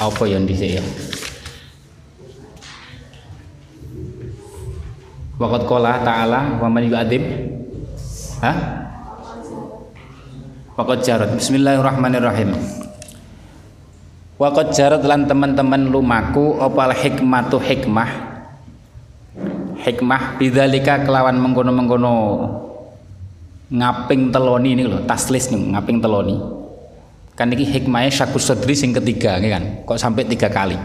Apa yang dhisik ya? Waqat qala ta'ala wa man yu'adzib? Hah? Waqat jarat. Bismillahirrahmanirrahim. Waqat jarat lan teman-teman lumaku opal hikmatu hikmah? Hikmah bidzalika kelawan mengkono-mengkono ngaping teloni ini loh taslis nih ngaping teloni kan ini hikmahnya syakus sedri sing ketiga kan? Kok sampai tiga kali?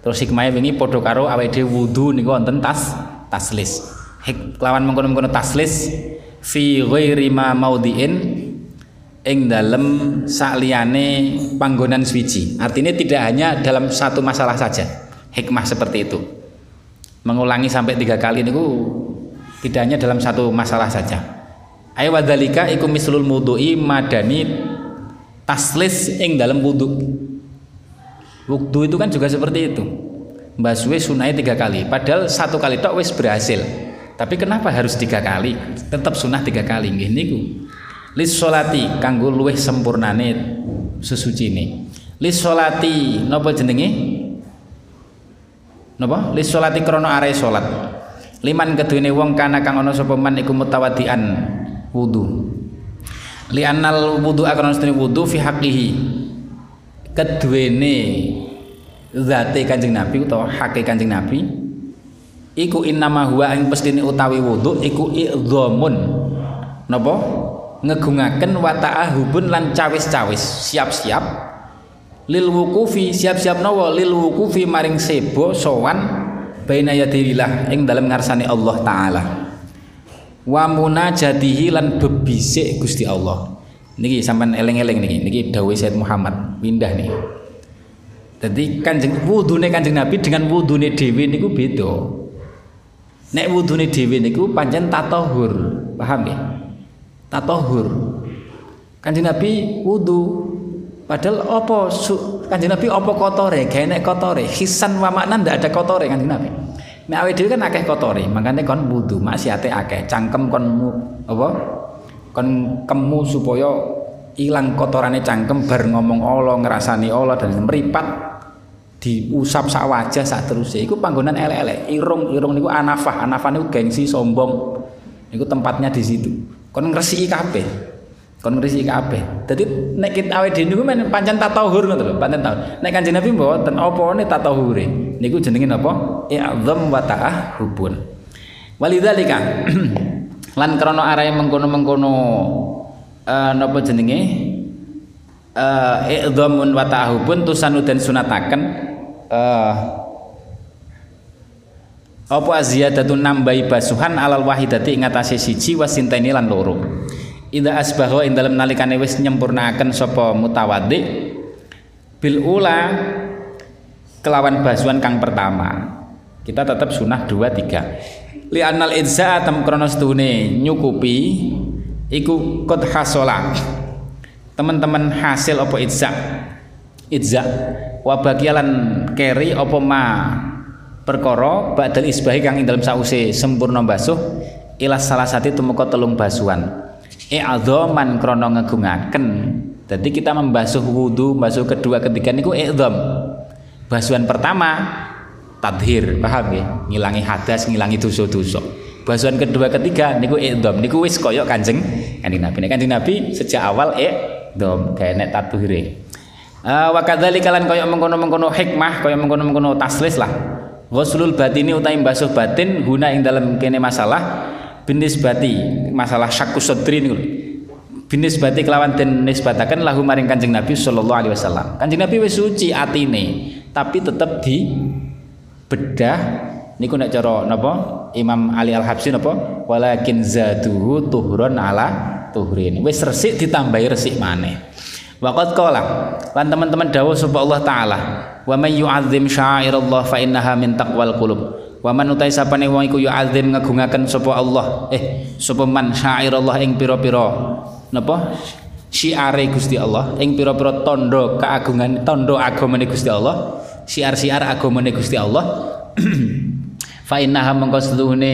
Terus hikmahnya ini podo karo awake dhewe wudu niku wonten tas taslis. Hik, lawan mengkono-mengkono taslis fi ghairi ma maudhi'in ing dalem sakliyane panggonan suci artinya tidak hanya dalam satu masalah saja hikmah seperti itu. Mengulangi sampai tiga kali niku tidak hanya dalam satu masalah saja. Ayo wadalika iku mislul mudui madani taslis ing dalam wudhu. Wudhu itu kan juga seperti itu. Mbak Suwe sunai tiga kali, padahal satu kali tok wis berhasil. Tapi kenapa harus tiga kali? Tetap sunah tiga kali nggih niku. Lis solati kanggo luweh sempurnane sesuci ini. Lis solati napa jenenge? Napa? Lis solati krono are salat. Liman keduwene wong kana kang ana sapa man iku mutawadian li anal wudu akan nastani wudu fi haqqihi. Kedhuene zate Kanjeng Nabi utawa hake Kanjeng Nabi iku innama huwa ing pestine utawi wudu iku idzamun napa? Ngegungaken wa ta'ahubun lan cawis-cawis siap-siap. Lil wukufi siap-siap nawa? Lil wukufi maring sebo sowan baina yadillah ing dalem ngarsane Allah taala wa munajatihi lan bebisik Gusti Allah. Niki sampean eling-eling niki. Niki dawuh Said Muhammad pindah nih. Jadi kanjeng wudune kanjeng Nabi dengan wudune dewi niku beda. Nek wudune dewi niku pancen tatahur paham ya tatahur kanjeng Nabi wudu. Padahal apa kanjeng Nabi apa kotore? Gak nek kotore. Hisan wa makna ndak ada kotore kanjeng Nabi Nek awake dhewe kan akeh kotore, makanya kon wudu, maksiate akeh. Cangkem kon apa? Kon kemu supaya ilang kotorane cangkem bar ngomong Allah, ngrasani Allah dan meripat diusap sak wajah sak terus iku panggonan elek-elek. Irung-irung niku anafah, anafah niku gengsi sombong. Niku tempatnya di situ. Kon ngresiki kabeh. Kon ngresiki kabeh. Dadi nek kita awake dhewe niku men pancen tatahur ngoten lho, pancen tahu. Nek Kanjeng Nabi mboten opone tatahure. Niku jenenge napa? I'dzam wa ta'ahubun. Walidzalika lan krana arahe mengkono-mengkono uh, napa jenenge? Uh, i'dzamun wa ta'ahubun tusanu dan sunataken uh, apa aziyadatun nambahi basuhan alal wahidati ing atase siji wasinteni lan loro. Ida asbahu ing dalem nalikane wis nyempurnaaken sapa mutawaddi bil ula kelawan basuhan kang pertama. Kita tetap sunah dua tiga. Li anal idza tam kronos tune nyukupi iku qad hasola. Teman-teman hasil apa idza? Idza wa bagialan keri apa ma perkara badal isbahi kang ing dalem sause sempurna basuh ila salah satu tumeka telung basuhan i'dhaman krana ngegungaken. Jadi kita membasuh wudhu basuh kedua ketiga niku i'dham. Basuhan pertama tadhir paham ya? Ngilangi hadas ngilangi dosa-dosa. Basuhan kedua ketiga niku i'dham. Niku wis kaya kanjeng kanjeng Nabi. Kanjeng Nabi sejak awal i'dham kayak nek tadhire. Uh, wa kadzalika lan kaya mengkono-mengkono hikmah kaya mengkono-mengkono taslis lah. Ghuslul batini utawi basuh batin guna ing dalam kene masalah binisbati masalah syakku sadri niku binisbati kelawan den nisbataken lahu maring Kanjeng Nabi sallallahu alaihi wasallam. Kanjeng Nabi wis suci atine, tapi tetep di bedah niku nek cara napa Imam Ali Al-Habsyi napa walakin zaduhu tuhron ala tuhrin. Wis resik ditambahi resik maneh. Waqat qala lan teman-teman dawuh sapa Allah taala wa may sya'irallah fa innaha min taqwal qulub wa man utai sapane wong iku yu'azzim ngagungaken sapa Allah. Eh sapa man? Sya'irallah ing pira-pira. Napa? Syiare Gusti Allah. Ing pira-pira tondo keagungan tondo agamane Gusti Allah. Syiar-syiar agamane Gusti Allah. Fa innaha mengko setuhune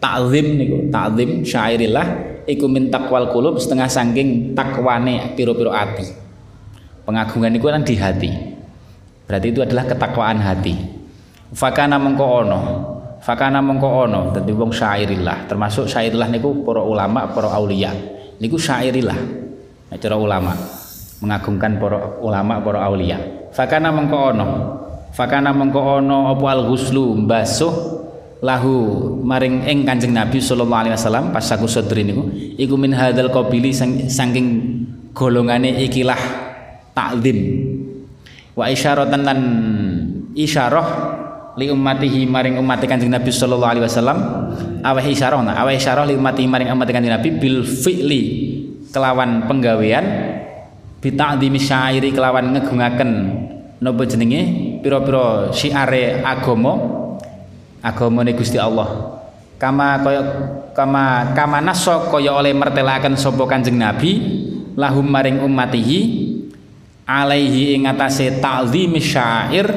ta'zim niku. Ta'zim syairillah iku min taqwal qulub setengah saking takwane pira-pira ati. Pengagungan niku kan di hati. Berarti itu adalah ketakwaan hati fakana mengko ono. Fakana mengko ono. Dadi wong syairillah termasuk syairillah niku para ulama para aulia. Niku syairillah cara ulama. Mengagungkan para ulama para aulia. Fakana mengko ono. Fakana mengko ono apa al ghuslu mbasuh lahu maring ing Kanjeng Nabi sallallahu alaihi wasallam pas aku sedri niku. Iku min hadzal qabili saking golongane ikilah takzim wa isyaratan lan isyarah li ummatihi maring umat Kanjeng Nabi sallallahu alaihi wasallam aweh isyarah nah aweh li ummatihi maring umat Kanjeng Nabi bil fi'li kelawan penggawean bi ta'dhimi syairi kelawan ngegungaken napa jenenge? Pira-pira syiare agama agamane Gusti Allah. Kama kaya kama kama naso kaya oleh mertelaken sapa Kanjeng Nabi lahum maring ummatihi alaihi ing atase ta'zim syair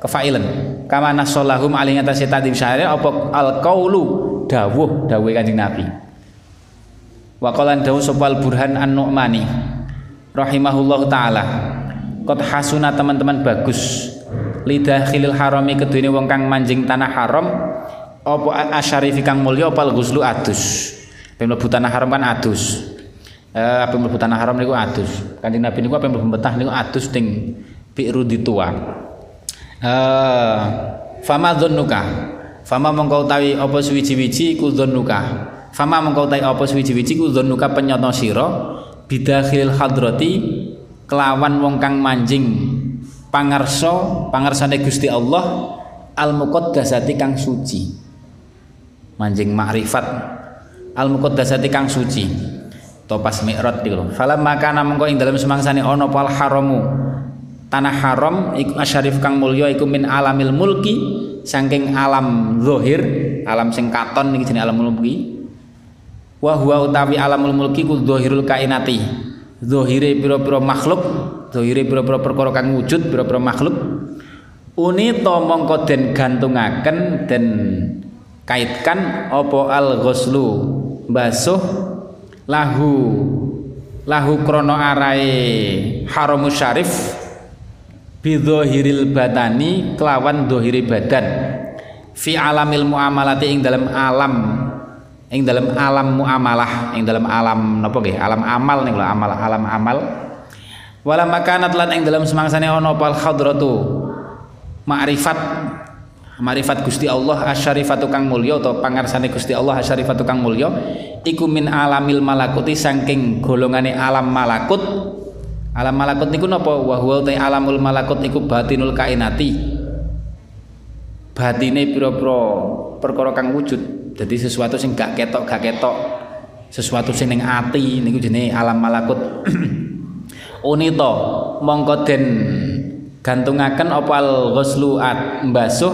kefailan kama naso lahum alaihi atase ta'zim syair apa al qaulu dawuh dawuh Kanjeng Nabi. Wa qalan dawuh sapa burhan an-nu'mani rahimahullahu taala. Qad hasuna teman-teman bagus. Lidah khilil harami kedune wong kang manjing tanah haram apa asyarifi kang mulya apa ghuslu adus. Pem mlebu tanah haram kan adus. Eh apa tanah haram niku adus. Kanjeng nabi niku apa mlebu betah niku adus ning bi'ru ditua eh fama dzannuka fama mongko utawi apa suwiji-wiji iku dzannuka fama mongko utawi apa suwiji-wiji iku dzannuka penyoto sira? Bidakhil hadrati kelawan wong kang manjing pangarso pangarsane Gusti Allah al muqaddasati kang suci. Manjing makrifat al muqaddasati kang suci. To pas mi'raj iku falam makana mengko ing dalem semangsane ana pal haramu tanah haram iku asyarif kang mulya iku min alamil mulki saking alam zahir alam sing katon niki jenenge alam mulki. Wa huwa utawi alamul mulki ku zahirul kainati. Zahire pira-pira makhluk Dohire pira-pira perkara kang wujud pira-pira makhluk. Unita mongko den gantungaken den kaitkan apa al ghuslu? Basuh lahu lahu krono arai haramus syarif bidhahiril batani kelawan dohiri badan. Fi alamil muamalati ing dalam alam ing dalam alam muamalah ing dalam alam napa nggih? Alam amal nih amal alam amal. Wala makanat lan ing dalam semangsane ana pal hadratu ma'rifat ma'rifat Gusti Allah asyarifatu kang mulya atau pangarsane Gusti Allah asyarifatu kang mulya iku min alamil malakuti saking golongane alam malakut alam malakut niku napa? Wa huwa alamul malakut iku batinul kainati. Batine pira-pira perkara kang wujud. Jadi sesuatu sing gak ketok gak ketok. Sesuatu sing ning ati niku jenenge alam malakut. Unita mongko den gantungaken opal ghuslu at mbasuh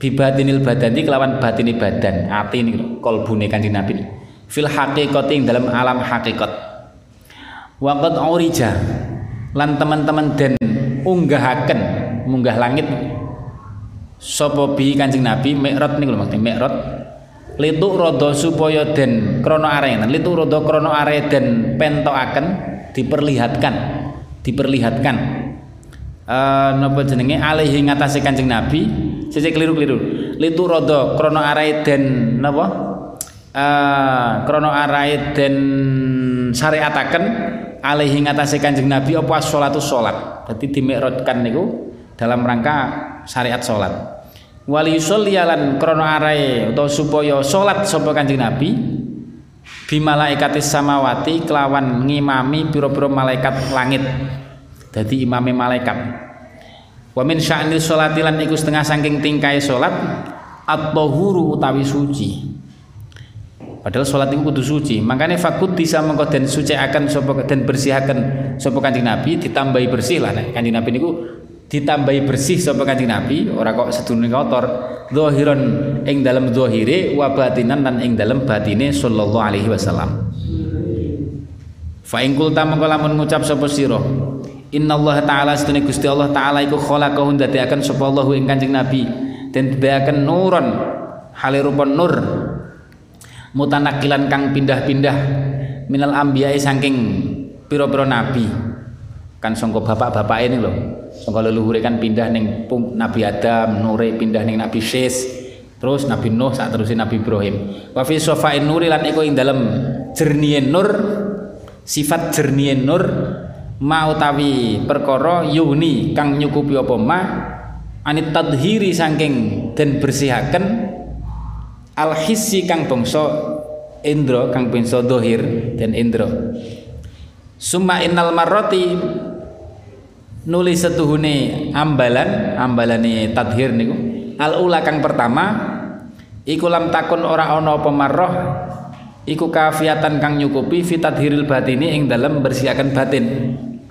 bibatinil badani kelawan batini badan. Ati niku kalbune kanjeng Nabi. Fil haqiqati dalam alam hakikat waqad urija. Lan teman-teman den unggahaken munggah langit. Sapa bi kanjeng Nabi? Mi'raj niku lho mi'raj. Litu rodo supaya den krono arena litu rodo krono are den pentokaken diperlihatkan diperlihatkan. Uh, napa jenenge? Alaihi ngatasi Kanjeng Nabi. Sisi keliru-keliru. Litu rodo krono arai den napa? Uh, krono arai den syariataken alaihi ngatasi Kanjeng Nabi apa salatu salat? Dadi dimikrotkan niku dalam rangka syariat salat. Wali yusollialan krono arai atau supaya salat sapa Kanjeng Nabi bimalaikatis samawati kelawan ngimami pira-pira malaikat langit. Dadi imame malaikat. Wa min sya'nil sholati lan iku setengah saking tingkai salat at-tahuru utawi suci padahal salat itu kudu suci. Makanya fakut bisa mengko den suci akan sapa den bersihaken sapa kanjeng Nabi ditambahi bersih lah kanjeng Nabi niku ditambahi bersih sapa kanjeng Nabi ora kok sedurunge kotor. Zahiran ing dalam zahire wa batinan lan ing dalam batine sallallahu alaihi wasallam. Fa ing kulta mengko lamun ngucap sapa sira innallaha taala sedene Gusti Allah taala iku khalaqahu ndadekaken sapa Allah ing kanjeng Nabi dan ndadekaken nuron halirupun nur mutanakilan kang pindah-pindah minal ambiyai saking pira-pira nabi. Kan sangka bapak-bapak ini loh sangka leluhur kan pindah ning Nabi Adam Nure pindah ning Nabi Sis. Terus Nabi Nuh saat terusin Nabi Ibrahim. Wa fi sofain nuri lan iku ing dalem jernihe nur sifat jernihe nur mau tawi perkara yuni kang nyukupi apa ma anit tadhiri saking dan bersihaken al hissi kang bangsa indra kang bangsa dohir dan indra. Summa innal marrati nulis setuhune ambalan ambalane tadhir niku. Al ula kang pertama iku lam takun ora ana apa iku kafiatan kang nyukupi fitadhiril batini ing dalam bersihakan batin.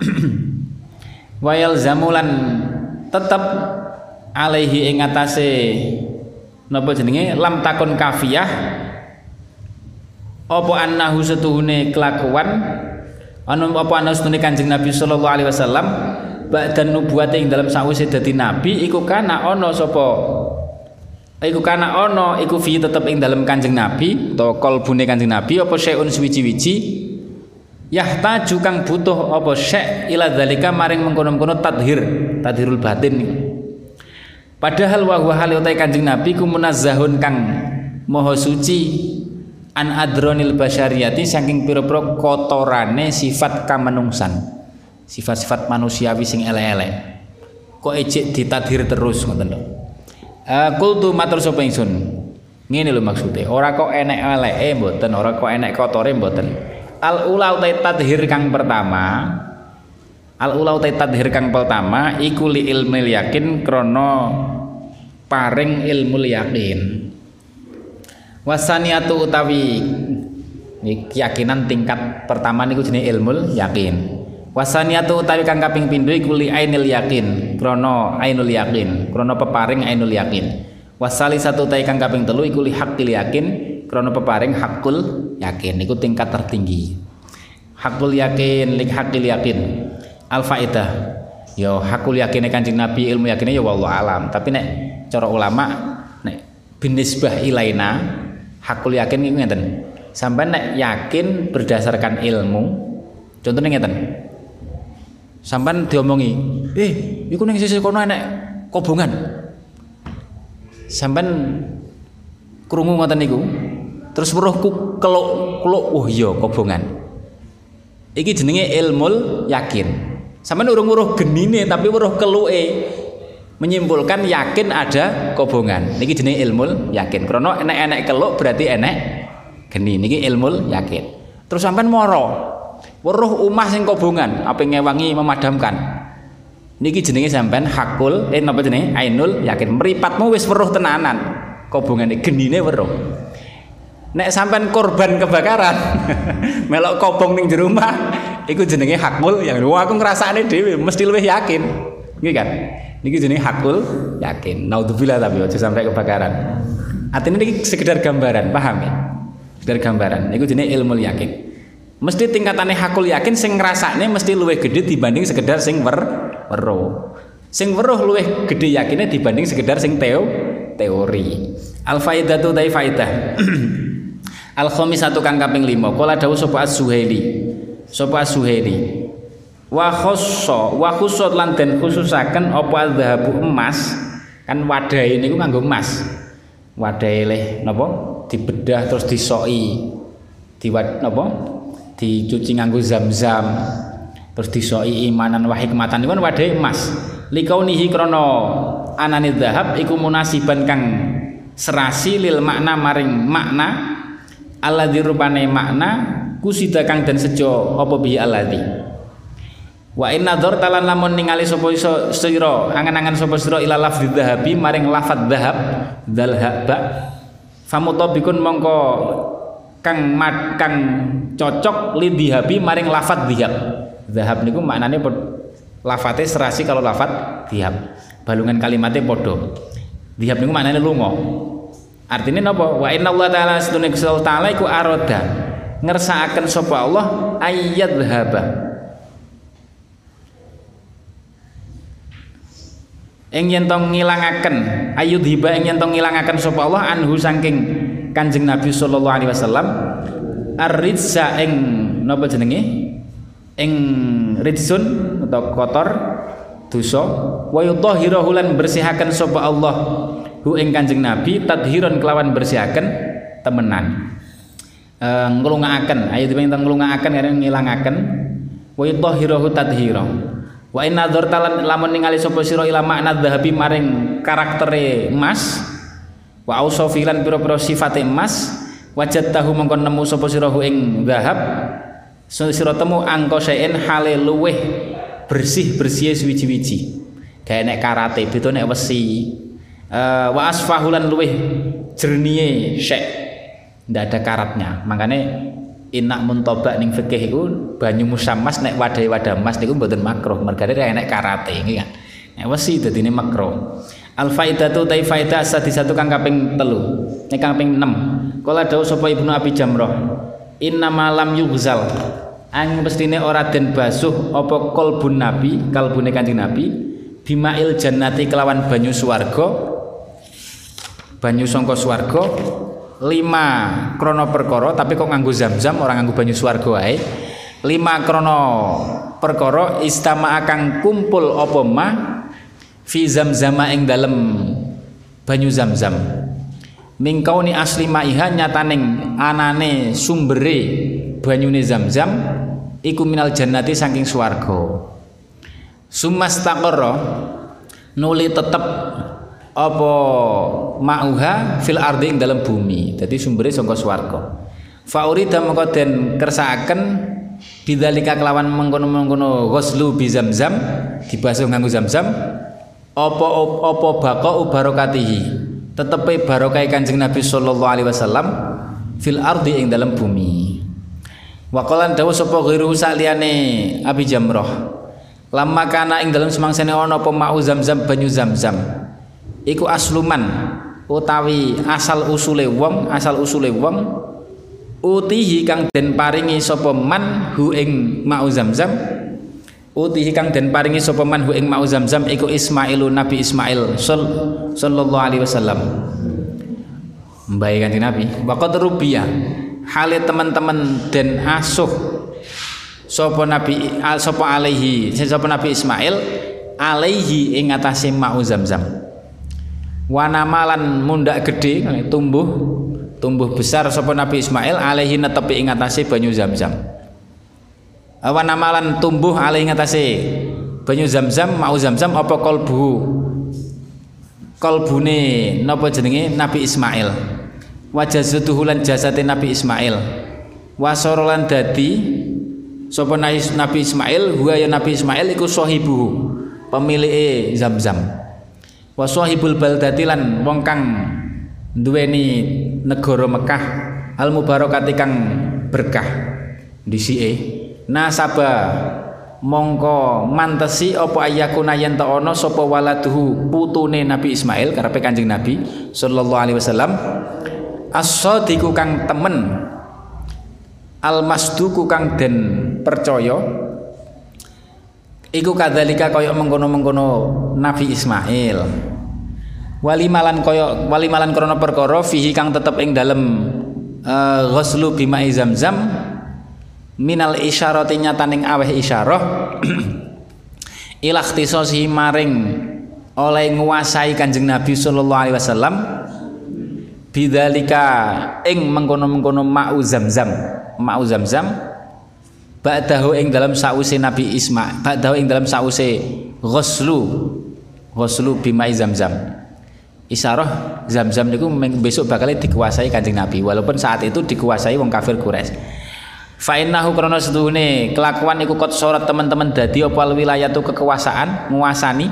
Wayal zamulan tetep alaihi ing atase napa jenenge? Lam takun kafiyah. Apa annahu setuhune kelakuan? Anu apa ana setune Kanjeng Nabi sallallahu alaihi wasallam? Ba'dan nubuwate ing dalam sawise dadi nabi iku kana ana sapa? Iku kana ana iku fi tetep ing dalam Kanjeng Nabi utawa kalbune Kanjeng Nabi apa syai'un suwiji-wiji yahtaju kang butuh apa syai' ila dzalika maring mengkono-mengkono tadhir tadhirul batin padahal wa huwa hal Kanjeng Nabi ku munazzahun kang maha suci an adronil basyariyati saking pira-pira kotorane sifat kamanungsan sifat-sifat manusiawi sing elek-elek. Kok ejek ditadhir terus ngoten lho. Uh, kultu matur sapa ingsun? Ngene lho maksude ora kok enek eleke mboten ora kok enek kotore mboten. Al ula utai tadhir kang pertama al ula utai tadhir kang pertama iku li ilmu yakin krana paring ilmu yakin wasaniatu utawi keyakinan tingkat pertama niku jenenge ilmu yakin Wasaniatu utawi kang kaping pindho iku li ainil yakin, krana ainul yakin, krana peparing ainul yakin. Wasali satu utawi kang kaping telu iku li haqqil yakin, krana peparing hakul yakin. Iku tingkat tertinggi. Hakul yakin, li haqqil yakin. Al faidah. Yo hakul yakine Kanjeng Nabi ilmu yakine ya wallahu alam. Tapi nek cara ulama nek binisbah ilaina hakul yakin iku ngeten. Sampai nek yakin berdasarkan ilmu, contohnya ngeten sampan diomongi eh iku ning sisi kono enek kobongan sampan krungu ngoten niku terus weruhku keluk-keluk oh iya kobongan iki jenenge ilmu yakin sampan urung weruh genine tapi weruh keluke. Menyimpulkan yakin ada kobongan. Niki jenenge ilmu yakin. Krana enek-enek keluk berarti enek geni. Niki ilmu yakin. Terus sampan moro. Weruh umah sing kobongan apa ngewangi memadamkan. Niki jenenge sampean hakul eh napa jenenge? Ainul yakin. Mripatmu wis weruh tenanan. Kobongane genine weruh. Nek sampean korban kebakaran melok kobong ning jero rumah iku jenenge hakul yang wah aku ngrasakne dhewe mesti luwih yakin. Nggih kan? Niki jenenge hakul yakin. Naudzubillah tapi aja sampai kebakaran. Artinya niki sekedar gambaran paham ya? Sekedar gambaran. Niku jenenge ilmu yakin. Mesti tingkatannya hakul yakin sing ngrasakne mesti luwih gede dibanding sekedar sing wer weruh. Sing weruh luwih gede yakinnya dibanding sekedar sing teo teori. Al faidatu dai faidah al khamisatu kang kaping 5 kala dawuh sapa as-suhaili sapa as-suhaili wa khassa wa khussat lan den khususaken apa dhahabu emas? Kan wadah ini ku nganggo emas. Wadah leh napa? Dibedah terus disoki. Diwad napa? Dicuci nganggo zam-zam. Terus disoi imanan wa hikmatan. Iku wadhe emas. Likaunihi krana anane zahab iku munasiban kang serasi lil makna maring makna. Alladzi rupane makna kusida kang den sejo apa bi alladzi? Wa inna dzar talan lamun ningali sapa sira angan-angan sapa sira ila lafdzi dzahabi maring lafadz dzahab dzal haba famutabikun mongko kang mat kang cocok li dihabi maring lafat dihab dahab niku maknane lafate serasi kalau lafat dihab balungan kalimatnya podo dihab niku maknane lunga. Artinya napa? Wa inna Allah taala Gusti taala iku aroda ngersakaken sapa Allah? Ayat ing yen tong ngilangaken ayud hiba ing yen tong ngilangaken sapa Allah anhu saking Kanjeng Nabi sallallahu alaihi wasallam ar ing napa jenenge? Ing ridsun atau kotor dosa wa yutahhirahu lan bersihaken sapa Allah hu ing Kanjeng Nabi tadhiron kelawan bersihaken temenan e, nglungakaken ayo dipengin nglungakaken karena ngilangaken. Wa yutahhirahu tadhira wa in nadzarta lamun ningali sapa sira ila makna dhahabi maring karaktere emas wa ausofilan pira-pira sifate emas wajat tahu mengkon nemu sapa sira ing dhahab sira temu angka sein hale luweh bersih bersih suwiji-wiji kayak nek karate itu nek wesi. Uh, wa asfahulan luweh jernihe syek ndak ada karatnya. Makanya inak muntobak ning fikih iku banyu musammas nek wadai wadah emas niku mboten makruh. Mergane nek karate iki kan? Nek wesi dadine makruh. Al faidatu ta faidah satu kang kaping telu. Nek kaping 6 kala dawuh sapa ibnu abi jamrah inna malam yughzal. Ang mestine ora den basuh apa kalbun nabi kalbune kanjeng nabi bimail jannati kelawan banyu swarga. Banyu sangka swarga lima krono perkara tapi kok nganggo zam-zam orang nganggo banyu swarga wae. Lima krono perkara istama akan kumpul apa ma fi zam-zama ing dalem banyu zam-zam. Mingkau ni asli maiha nyataning anane sumbere banyune zam-zam iku minal jannati saking swarga. Sumastaqarra nuli tetep apa ma'uha fil ardi ing dalam bumi dadi sumbere saka swarga faurida mengko den kersakaken bidzalika kelawan mengkono-mengkono ghuslu bi zamzam dibasuh nganggo zamzam apa apa baqau barokatihi tetepe barokah Kanjeng Nabi sallallahu alaihi wasallam fil ardi ing dalam bumi Waqalan dawuh sapa ghiru saliyane Abi Jamrah. Lama kana ing dalem semangsane ana apa mau zam-zam banyu zam-zam. Iku asluman utawi asal usule wong, asal usule wong utihi kang den paringi sapa man hu ing mau zam-zam. Utihi kang den paringi sapa man hu ing mau zam-zam iku Ismailu Nabi Ismail sallallahu alaihi wasallam. Mbae kanjeng Nabi, waqad rubiyah hale teman-teman dan asuh sapa nabi sapa alaihi sapa nabi Ismail alaihi ing atase mau zamzam wanamalan mundak gede tumbuh tumbuh besar sapa nabi Ismail alaihi netepi ing atase banyu zamzam. Wanamalan tumbuh alaihi ing atase zamzam mau zamzam apa kolbu? Kolbune napa jenenge? Nabi Ismail. Wajah lan jasate Nabi Ismail. Wasorolan dadi sapa Nabi Ismail? Huwa ya Nabi Ismail iku pemilik Zam-zam wa sahibul baldati lan wong kang duweni negara Mekah al mubarakati kang berkah. Disike nasaba mongko mantesi apa ayakuna yen ta ana sapa waladuhu putune Nabi Ismail karepe Kanjeng Nabi sallallahu alaihi wasallam as-sadiku kang temen al-masduku kang den percaya iku kadzalika kaya mengkono-mengkono Nabi Ismail. Walimalan kaya walimalan krana perkara fihi kang tetep ing dalem uh, ghuslu bima'i zamzam minal isyarati nyataning aweh isyarah ila ikhtisasi maring oleh nguasai Kanjeng Nabi sallallahu alaihi wasallam bidzalika ing mengkono-mengkono ma'u zamzam ma'u zamzam ba'dahu ing dalam sause Nabi Isma ba'dahu ing dalam sause ghuslu ghuslu bimai zamzam. Isyarah zamzam niku besok bakal dikuasai kanjeng Nabi walaupun saat itu dikuasai wong kafir Quraisy. Fa innahu krana seduhune kelakuan iku kot sorot teman-teman dadi apa wilayah tu kekuasaan nguasani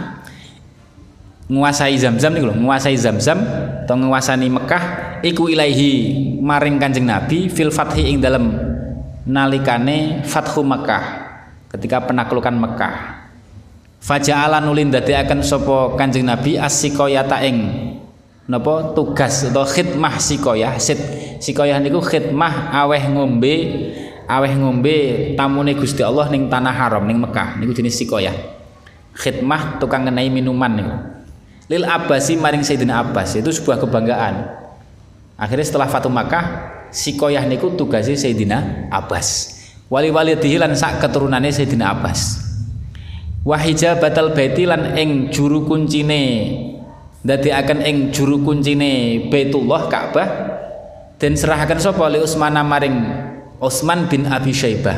nguasai zam-zam nih loh nguasai zam-zam atau nguasani Mekah iku ilaihi maring kanjeng Nabi fil fathi ing dalam nalikane fathu Mekah ketika penaklukan Mekah faja'ala nulin akan sopo kanjeng Nabi asikoyata ing napa? Tugas atau khidmah sikoyah. Sit sikoyah niku khidmah aweh ngombe aweh ngombe tamune Gusti Allah ning tanah haram ning Mekah niku jenis sikoyah. Khidmah tukang ngenai minuman niku. Lil Abbasi maring Sayyidina Abbas itu sebuah kebanggaan. Akhirnya setelah Fatu Makkah si koyah niku tugasnya Sayyidina Abbas. Wali-wali dihilan sak keturunannya Sayyidina Abbas. Batal baiti lan ing juru kuncine. Akan ing juru kuncine Baitullah Ka'bah. Dan serahkan sapa li Utsman maring Utsman bin Abi Syaibah.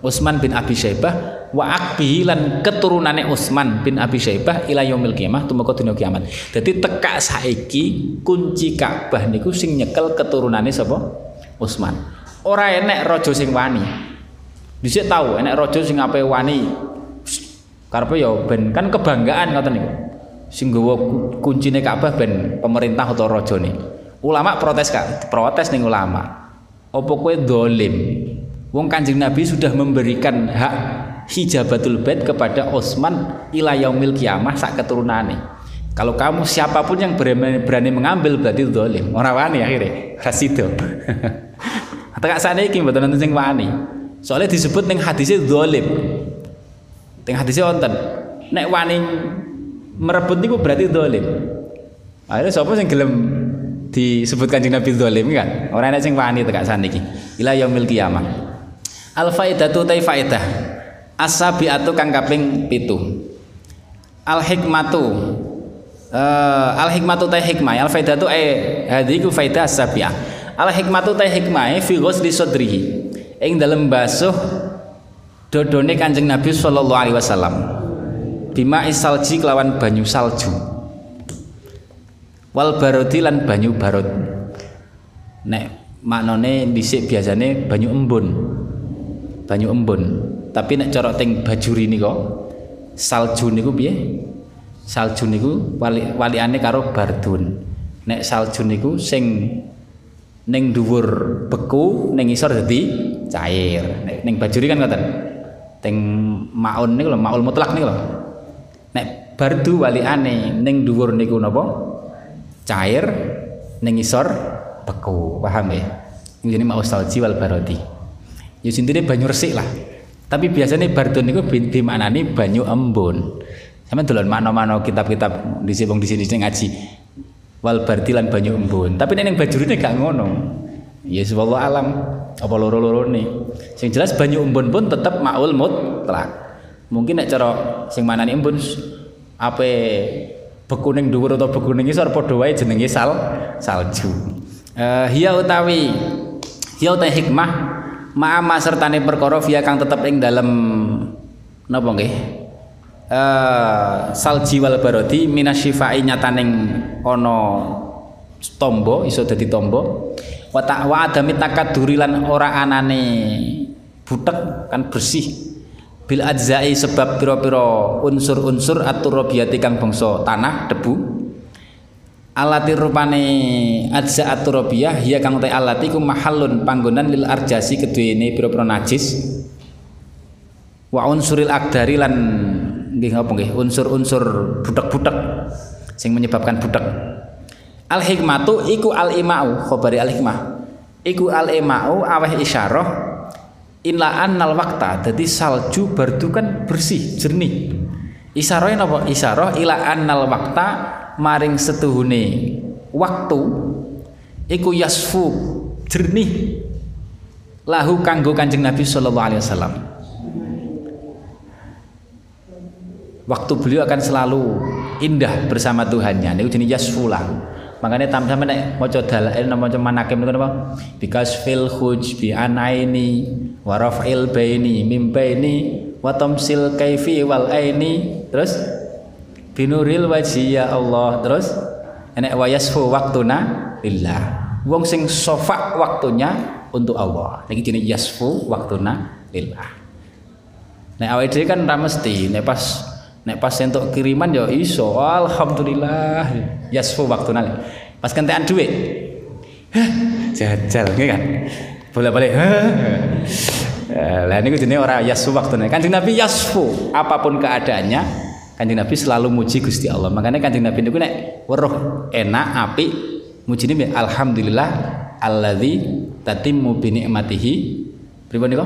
Utsman bin Abi Syaibah wa akbihi lan keturunane Utsman bin Abi Syaibah ila yaumil kiamah tumeka dina kiamat. Dadi tekak saiki kunci Ka'bah niku sing nyekel keturunane sapa? Utsman. Ora enek raja sing wani. Dhisik tahu enek raja sing ape wani. Karepe ya ben kan kebanggaan ngoten niku. Sing nggawa kuncine Ka'bah ben pemerintah utawa rajane. Ulama protes Kak, protes ning ulama. Apa kowe dolim? Wong Kanjeng Nabi sudah memberikan hak hijabatul bait kepada Utsman ila yaumil kiamah sak keturunane. Kalau kamu siapa pun yang berani, berani mengambil berarti dolim. Orang wani akhirnya rasido. Atau sana ini mboten nonton sing wani. Soalnya disebut ning hadisnya dolim. Ning hadisnya wonten. Nek wani merebut niku berarti dolim. Akhirnya siapa yang gelem disebut kanjeng Nabi dolim kan? Orang yang sing wani tekak saniki. Ila yaumil kiamah. Al faidatu tai faidah. Asabiatu kang kaping pitu. Al hikmatu uh, al hikmatu tai hikmah al faidatu eh hadiku faidah asabiah. Al hikmatu tai hikmah fi ghusli sadrihi. Ing dalam basuh dodone Kanjeng Nabi sallallahu alaihi wasallam. Bima isalji kelawan banyu salju. Wal barodi lan banyu barot. Nek maknane dhisik biasane banyu embun banyu embun tapi nek cara teng bajuri kok salju niku piye? Salju niku wali waliane karo bardun. Nek salju niku sing ning dhuwur beku ning isor dadi cair. Nek ning bajuri kan ngoten? Teng maun niku lho maul mutlak niku lho. Nek bardu waliane ning dhuwur niku napa? Cair ning isor beku. Paham ya? Ini mau salji wal barodi. Ya sintine banyu resik lah tapi biasanya bardun itu dimaknani banyu embun. Sama dolan mana-mana kitab-kitab di sini di sini ngaji. Wal bardilan banyu embun. Tapi neng bajurine gak ngono. Ya subhanallah alam. Apa loro-loro nih sing jelas banyu embun pun tetap maul mutlak. Mungkin nek cara sing manani embun apa beku ning dhuwur atau beku ning isor padha wae jenenge sal salju. Uh, hiya utawi hiya utawi hikmah ma'ama sertane perkara via kang tetep ing dalem napa nggih? Uh, salji wal barodi minasyifai nyataning ana tombo iso dadi tombo. Wa wa adami takaduri lan ora anane butek kan bersih. Bil ajzai sebab pira-pira unsur-unsur aturabiyati kang bangsa tanah debu alati rupane adza aturabiyah ya kang te alati ku mahallun panggonan lil arjasi keduene pira-pira najis. Wa unsuril akdari lan nggih apa nggih unsur-unsur budak-budak sing menyebabkan budak. Al hikmatu iku al imau khabari al hikmah. Iku al imau aweh isyarah illa annal waqta dadi salju bardu kan bersih jernih. Isyarah napa isyarah ila annal waqta maring setuhune waktu iku yasfu jernih lahu kanggo Kanjeng Nabi sallallahu alaihi wasallam. Waktu beliau akan selalu indah bersama Tuhannya. Niku jenis yasfulah. Makanya tam sama nek maca dalail maca manakim niku napa? Because fil khuj bi anaini wa raf'il baini mim baini wa tamsil kaifi wal aini. Terus binuril wajhi ya Allah. Terus enek wayasfu waktuna lillah. Wong sing sofa waktunya untuk Allah. Niki jenenge yasfu waktuna lillah. Nek awake dhewe kan ora mesti nek pas nek pas entuk kiriman ya iso. Alhamdulillah yasfu waktuna pas kentekan duit jajal nggih kan? Bolak-balik lah niku jenenge ora yasfu waktuna. Kanjeng Nabi yasfu apa pun keadaannya Kanjeng Nabi selalu muji Gusti Allah. Makanya Kanjeng Nabi niku nek weruh enak apik mujine alhamdulillah alladzi tatimmu bi ni'matihi pripun niku?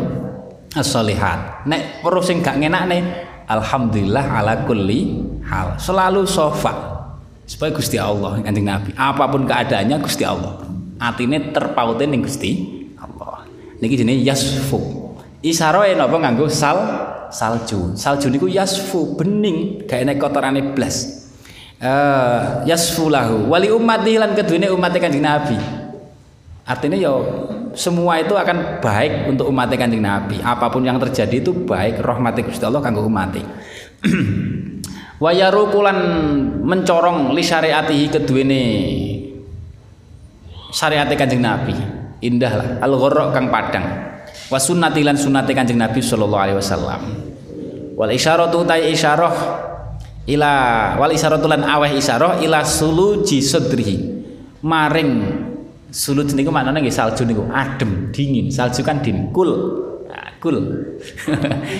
As-solihat. Nek weruh sing gak nih alhamdulillah ala kulli hal. Selalu sofa supaya Gusti Allah Kanjeng Nabi. Apa pun keadaannya Gusti Allah. Atine terpautin ning Gusti Allah. Niki jenenge yasfu. Isarae napa nganggo sal salju. Salju niku yasfu bening gak enek kotorane blas. Uh, yasfu lahu. Wali ummati lan kedune umat kanjeng Nabi. Artinya ya semua itu akan baik untuk umat kanjeng Nabi. Apa pun yang terjadi itu baik rahmati Gusti Allah kanggo umat Wayaru kulan mencorong li syariatihi keduene syariat Kanjeng Nabi. Indah lah al kang padang. Wa sunnati lan sunnate Kanjeng Nabi sallallahu alaihi wasallam. Wal isyaratu ta isyarah ila wal isyaratu lan aweh isyarah ila suluji sadrihi. Maring sulut niku maknane nggih salju niku adem, dingin. Salju kan din, kul. Nah, kul.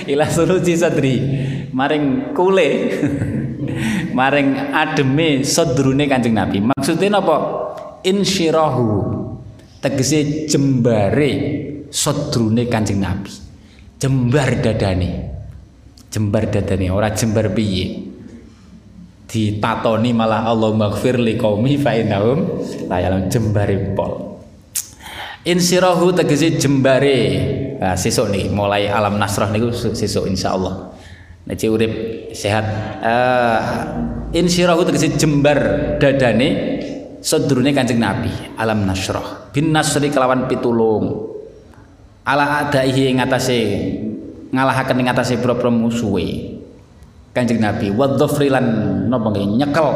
ila suluji sadri. Maring kule. maring ademe sadrune Kanjeng Nabi. Maksudnya napa? Insyirahu. Tegese jembare sadrune Kanjeng Nabi. Jembar dadane. Jembar dadane ora jembar piye. Ditatoni malah Allah maghfir li qaumi fa innahum la ya'lam jembare pol. Insirahu tegese jembare. Nah, sesuk nih mulai alam nasrah niku sesuk insyaallah. Nek urip sehat uh, insyirahu tegese jembar dadane sedurunge Kanjeng Nabi alam nasrah bin nasri kelawan pitulung ala adaihi ing atase ngalahaken ing atase boro-boro Kanjeng Nabi wa dhafri lan nyekel.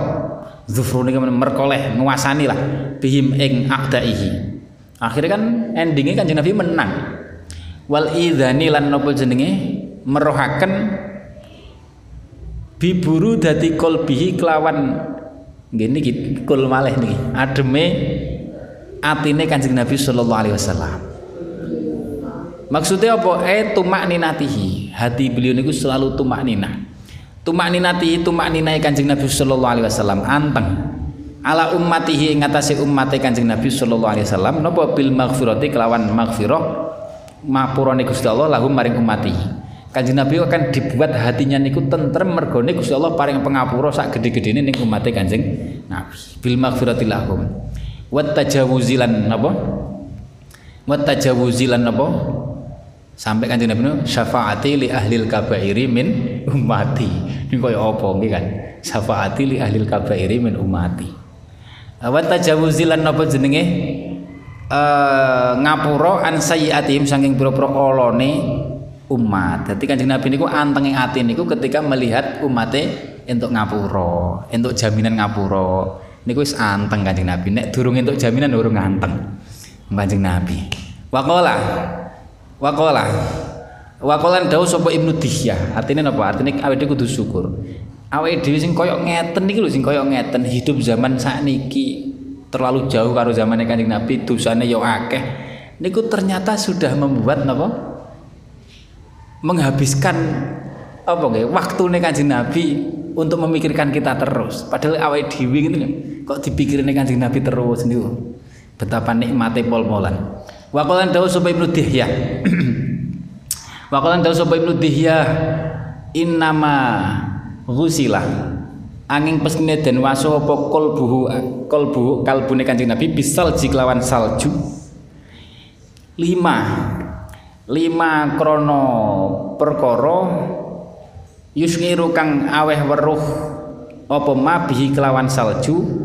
Dhufru niki merkoleh nguasani lah bihim ing adaihi. Akhirnya kan endingnya Kanjeng Nabi menang. Wal idzani lan napa jenenge? Merohaken biburu dadi kolbihi kelawan. Gini kul malih nih ademe atine kanjeng Nabi Shallallahu Alaihi Wasallam maksudnya apa eh tumak ninatihi hati beliau niku selalu tumak nina tumak ninatihi tumak ninai kanjeng Nabi Shallallahu Alaihi Wasallam anteng ala ummatihi ngatasi ummate kanjeng Nabi Shallallahu Alaihi Wasallam nopo bil maghfirati kelawan maghfirah mapurane Gusti Allah lahum maring ummatihi Kanjeng Nabi akan dibuat hatinya niku tentrem mergone Gusti Allah paring pengapura sak gede-gedene ning umat Kanjeng Nabi. Bil maghfirati lahum. Wat tajawuzilan napa? Wat tajawuzilan napa? Sampai Kanjeng Nabi syafaati li ahlil kabairi min ummati. Ini kaya apa nggih kan? Syafaati li ahlil kabairi min ummati. Wat tajawuzilan napa jenenge? Uh, ngapura an sayyiatihim saking pira-pira olone umat. Jadi kanjeng Nabi niku antenge ati niku ketika melihat umate untuk ngapura, untuk jaminan ngapura. Niku wis anteng kanjeng Nabi. Nek durung untuk jaminan durung anteng. Kanjeng Nabi. Waqala. Waqala. Waqala dawuh sapa Ibnu Dihyah. Artinya napa? Artinya awake dhewe kudu syukur. Awake dhewe sing koyok ngeten niki lho sing koyok ngeten hidup zaman sakniki terlalu jauh karo zamane Kanjeng Nabi dosane yo akeh. Niku ternyata sudah membuat napa? menghabiskan apa nggih waktune Kanjeng Nabi untuk memikirkan kita terus. Padahal awal dhewe gitu kok dipikirin Kanjeng Nabi terus niku. Betapa nikmate pol-polan. Wa qalan dawu sapa Ibnu Dihyah. Wa dawu sapa Ibnu Dihyah innama ghusila angin pesne den waso apa kolbuhu kolbu kalbune Kanjeng Nabi bisal jiklawan salju. Lima lima krono perkara yusngiru kang aweh weruh apa mabihi kelawan salju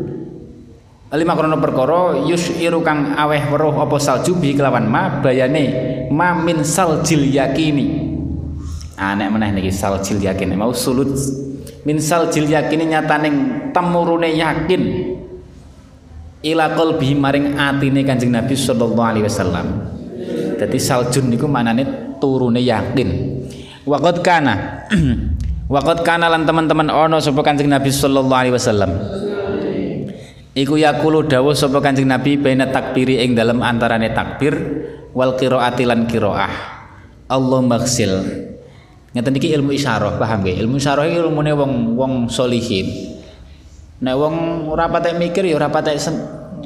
lima krono perkara yusngiru kang aweh weruh apa salju bihi kelawan ma bayane ma min saljil yakini aneh ah, meneh niki saljil yakini mau sulut min saljil yakini nyataning temurune yakin ila qalbi maring atine Kanjeng Nabi sallallahu alaihi wasallam jadi saljun niku manane turune yakin. Waqad kana. Waqad kana lan teman-teman ono sapa Kanjeng Nabi sallallahu alaihi wasallam. Iku yakulu dawuh sapa Kanjeng Nabi baina takbiri ing dalam antarane takbir wal qiraati lan qiraah. Allah maksil. Ngeten iki ilmu isyarah, paham nggih? Ilmu isyarah iki ilmune wong wong solihin. Nek wong ora patek mikir ya ora patek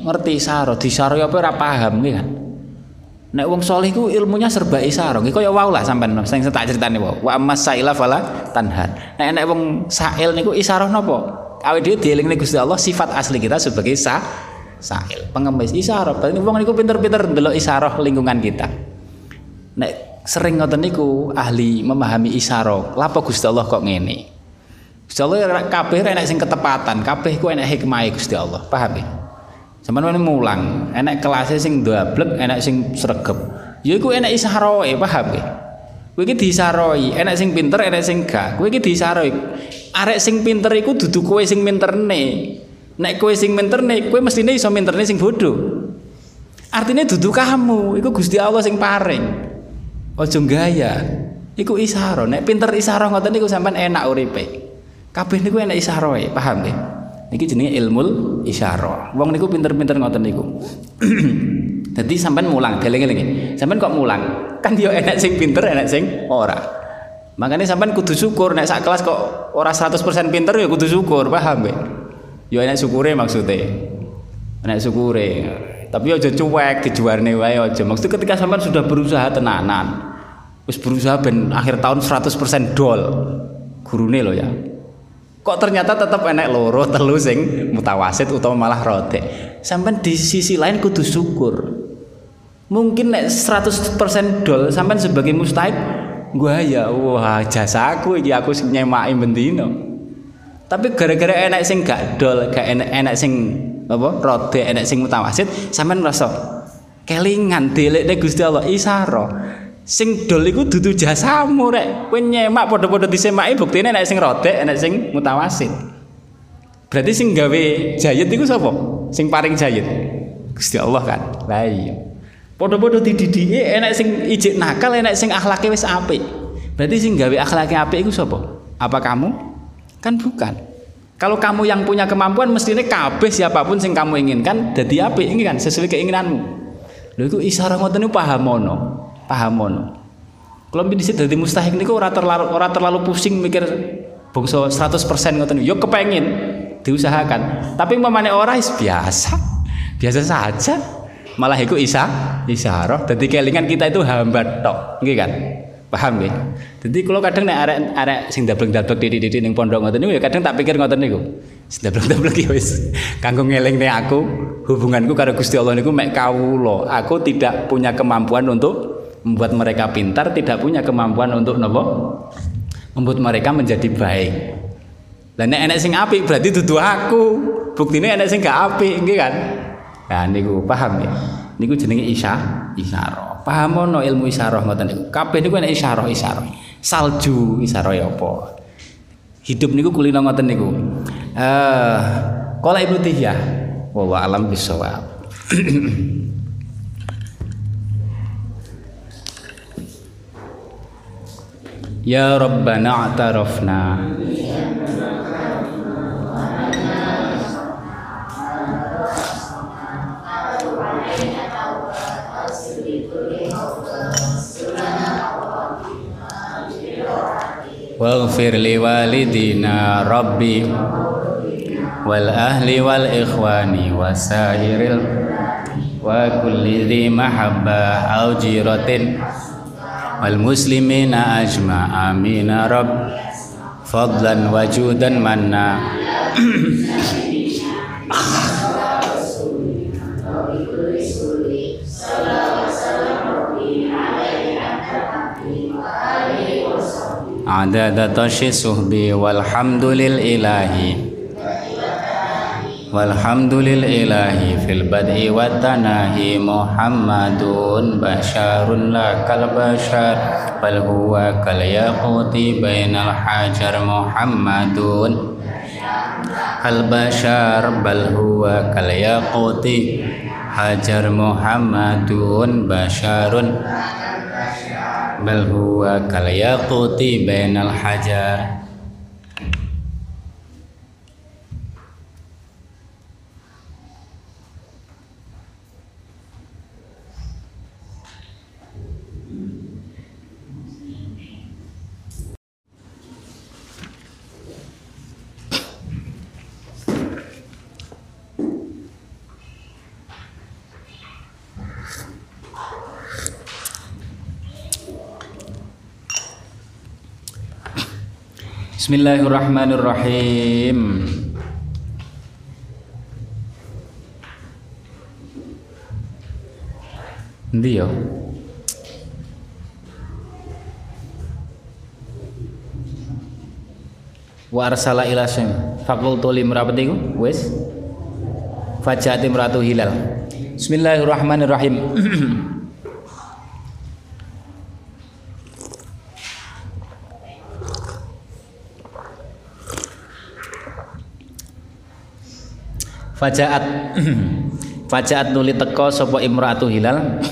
ngerti isyarah, disyarah apa ora paham nggih kan. Nek wong soleh ku ilmunya serba isaro. Nggih kaya wau lah sampean sing tak critani wau. Wa ammas saila fala tanhan. Nek nek wong sail niku isaro napa? Awake dhewe dielingne Gusti Allah sifat asli kita sebagai sa sail, pengemis isaro. Berarti wong niku pinter-pinter ndelok isaro lingkungan kita. Nek sering ngoten niku ahli memahami isyara. Lapa Gusti Allah kok ngene? Gusti Allah kabeh enek sing ketepatan, kabeh ku enek hikmah Gusti Allah. Paham ya? Sampeyan mulang, enek kelasnya sing ndablek, enek sing sregep. Ya iku enek isaroe, paham ya? Kowe iki disaroi, enek sing pinter, enek sing gak. Kowe iki disaroi. Arek sing pinter iku dudu kowe sing minterne. Nek kowe sing minterne, kowe mestine iso minterne sing bodoh. Artinya dudu kamu, iku Gusti Allah sing paring. Ojo gaya. Iku isaro. Nek pinter isaro ngoten niku sampean enak uripe. Kabeh niku enak isaroe, paham nggih? Niki jenenge ilmu isyara. Wong niku pinter-pinter ngoten niku. Dadi sampean mulang, deleng-eling. Sampean kok mulang? Kan yo enak sing pinter, enak sing ora. Makanya sampean kudu syukur nek sak kelas kok ora 100% pinter ya kudu syukur, paham nggih? Yo enak syukure maksudnya. Enak syukure. Tapi aja cuek dijuarne wae aja. Maksudnya ketika sampean sudah berusaha tenanan. Wis berusaha ben akhir tahun 100% dol. Gurune lo ya. Kok ternyata tetap enek loro telu sing mutawasit utawa malah rodek. Sampean di sisi lain kudu syukur. Mungkin nek 100% dol sampean sebagai mustahik gua ya wah jasa aku iki aku sing nyemaki bendino. Tapi gara-gara enek sing gak dol, gak enek enek sing apa rode enek sing mutawasit sampean ngrasa kelingan delekne Gusti Allah isara sing dol iku dudu jasamu rek. Kowe nyemak padha-padha disemaki buktine enek sing rode enek sing mutawasit. Berarti sing gawe jayet iku sapa? Sing paring jayet Gusti Allah kan? Lah iya padha-padha dididiki enek sing ijik nakal enek sing akhlake wis apik berarti sing gawe akhlake apik iku sapa apa kamu kan bukan Kalau kamu yang punya kemampuan mestinya kabeh siapa pun sing kamu inginkan jadi apik ini kan sesuai keinginanmu. Lho iku isyarat ngoten pahamono, pahamono. Kalau bisa jadi mustahik niku ora terlalu ora terlalu pusing mikir bangsa 100% ngoten yo kepengin diusahakan. Tapi memane ora biasa. Biasa saja. Malah iku isa isyarah. Jadi kelingan kita itu hamba tok, nggih kan? Paham nggih? Jadi kalau kadang nek arek-arek sing dablek-dablek titik-titik ning pondok ngoten niku ya kadang tak pikir ngoten niku. Dablek-dablek ya wis kanggo ngelingne aku hubunganku karo Gusti Allah niku mek kawula. Aku tidak punya kemampuan untuk membuat mereka pintar, tidak punya kemampuan untuk nopo? Membuat mereka menjadi baik. Lah nek enek sing apik berarti dudu aku. Buktine enek sing gak apik, nggih kan? Nah niku paham ya. Niku jenenge isya, isyarah. pahamono ilmu isyarah ngoten niku. Kabeh niku ana isyarah-isyarah. Salju isyarah apa? Hidup niku kulino ngoten niku. Eh, qala Ibnu Tihya, wa alam bisawab. ya Rabbana a'tarafna واغفر لوالدينا ربي والأهل والإخوان وسائر وكل ذي محبة أو جيرة والمسلمين أجمع. آمين رب. فضلا وجودا منا. adada tashi suhbi walhamdulil ilahi Walhamdulil ilahi fil bad'i wa tanahi Muhammadun basharun la kal bashar bal huwa kal yaquti bainal hajar Muhammadun. Kal bashar bal bal huwa kal yaquti bainal hajar Bismillahirrahmanirrahim. Dio. Ya. Wa arsala ila sem. Fakultu limra'ati ku wis. Fajati meratu hilal. Bismillahirrahmanirrahim. Fajaat. Fajaat nuli teko sapa imratu hilal?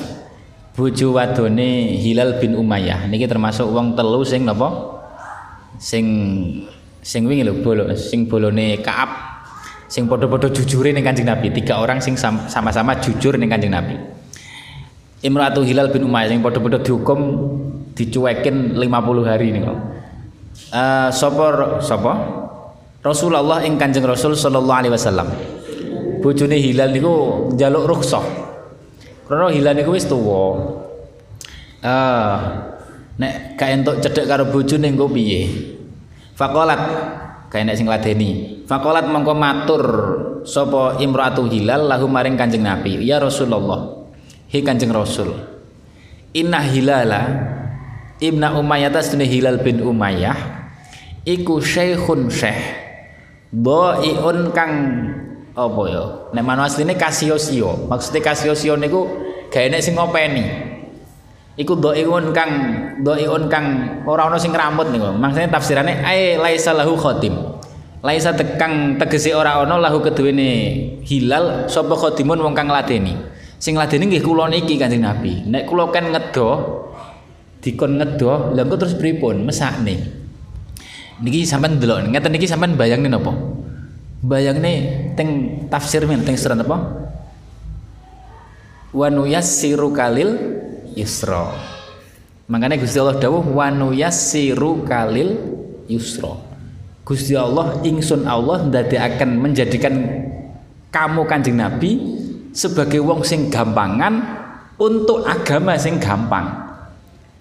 Bojo wadone Hilal bin Umayyah. Niki termasuk wong telu sing napa? Sing sing wingi lho bolo sing bolone Kaab. Sing padha-padha jujure ning Kanjeng Nabi. Tiga orang sing sama-sama jujur ning Kanjeng Nabi. Imratu Hilal bin Umayyah sing padha-padha dihukum dicuekin 50 hari niku uh, sapa sapa? Rasulullah ing Kanjeng Rasul sallallahu alaihi wasallam bojone Hilal niku njaluk rukhsah Karena Hilal niku wis tuwa. Ah, nek gak entuk cedhek karo bojone engko piye? Faqalat kae nek sing ladeni. Faqalat mongko matur sapa Imratu Hilal lahu maring Kanjeng Nabi, "Ya Rasulullah." Hi Kanjeng Rasul. Inna Hilala Ibna Umayyah tasdune Hilal bin Umayyah iku syekhun syekh. Dhaiun kang apa ya? Nek manuk asline kasio-sio maksudnya kasio-sio niku gawe nek sing ngopeni. Iku dhaiun kang dhaiun kang ora ana sing ngramut niku. Maksudnya tafsirane ai laisa lahu khatim laisa tekang tegese ora ana lahu keduwene hilal sapa khatimun wong kang ladeni sing ladeni nggih kula niki Kanjeng Nabi. Nek kula kan ngedo dikon ngedo lha terus pripun? Mesakne. Niki sampean delok ngeten niki sampean bayangin napa bayang nih teng tafsir men teng surat apa? Wanuyassiru kalil yusra. Makanya Gusti Allah dawuh wanuyassiru kalil yusra. Gusti Allah ingsun Allah ndadi akan menjadikan kamu kanjeng Nabi sebagai wong sing gampangan untuk agama sing gampang.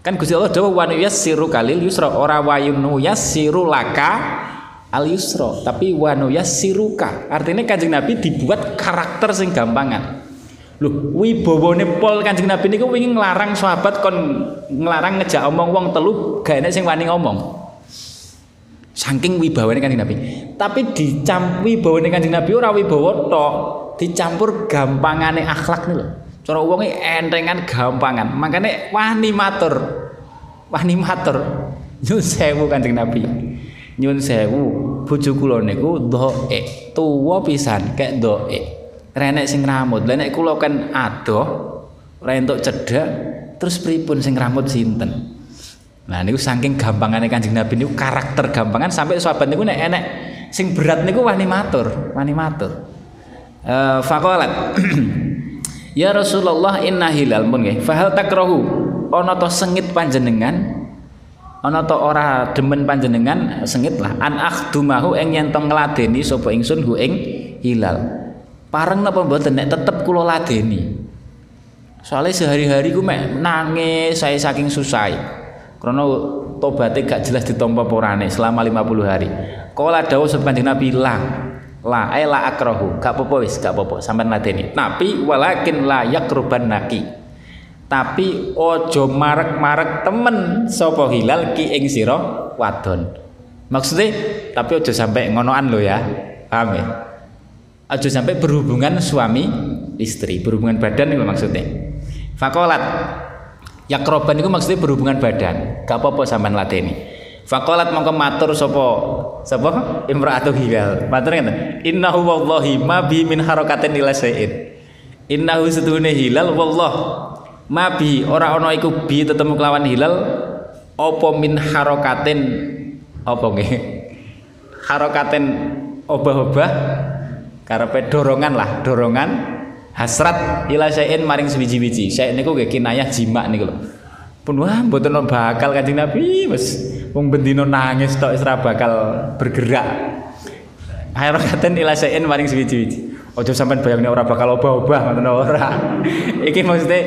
Kan Gusti Allah dawuh wanuyassiru kalil yusra. Ora wayunu yassiru laka al yusro tapi wanuya siruka artinya kanjeng nabi dibuat karakter sing gampangan. Loh wibawone pol kanjeng nabi niku wingi nglarang sahabat kon nglarang ngejak omong wong telu gak enek sing wani ngomong. Saking wibawane kanjeng nabi. Tapi dicamp wibawane kanjeng nabi ora wibawa tok. Dicampur gampangane akhlak nih loh cara wonge entengan gampangan. Makanya wani matur. Wani matur. Nyun kanjeng nabi. Nyun sewu bojo kula niku doe tuwa pisan kek doe renek sing rambut. Lha nek kula kan adoh ora entuk cedhak terus pripun sing rambut sinten? Nah niku saking gampangane Kanjeng Nabi niku karakter gampangan sampai sahabat niku nek enek sing berat niku wani matur wani matur. Uh, faqalat ya Rasulullah inna hilal. Mun nggih fahal takrahu? Ana to sengit panjenengan ana ta ora demen panjenengan sengit lah. An akhdumahu ing yen to ngladeni sapa ingsun hu ing hilal. Pareng napa mboten nek tetep kula ladeni? Soalnya sehari-hari ku mek nangis saya saking susah karena tobatnya gak jelas ditompa porane selama 50 hari. Kala dawuh sapa kanjeng Nabi lah la ay la akrahu. Gak apa-apa wis gak apa-apa ladeni. Tapi walakin la yakruban naki tapi ojo marek-marek temen. Sapa hilal ki ing sira? Wadon. Maksudnya tapi ojo sampai ngonoan lo ya. Paham ya? Ojo sampai berhubungan suami istri berhubungan badan itu maksudnya. Fakolat. Yakroban itu maksudnya berhubungan badan. Gak apa-apa sampean lateni. Fakolat mongko matur sapa sapa imraatu hilal. Matur ngeten. Innahu wallahi ma bi min harakatin ila syai'in. Innahu setuhune hilal wallah mabi ora ana iku bi tetemu kelawan hilal apa min harokatin? Apa nggih? Harokatin obah-obah karepe dorongan lah dorongan hasrat ila syai'in maring sewiji-wiji syai' niku nggih kinayah jima niku lho. Pun wah mboten bakal kanjeng Nabi wis wong bendino nangis tok wis bakal bergerak. Harokatin ila syai'in maring sewiji-wiji Ojo sampean bayangnya ora bakal obah-obah ngoten ora. Iki maksudnya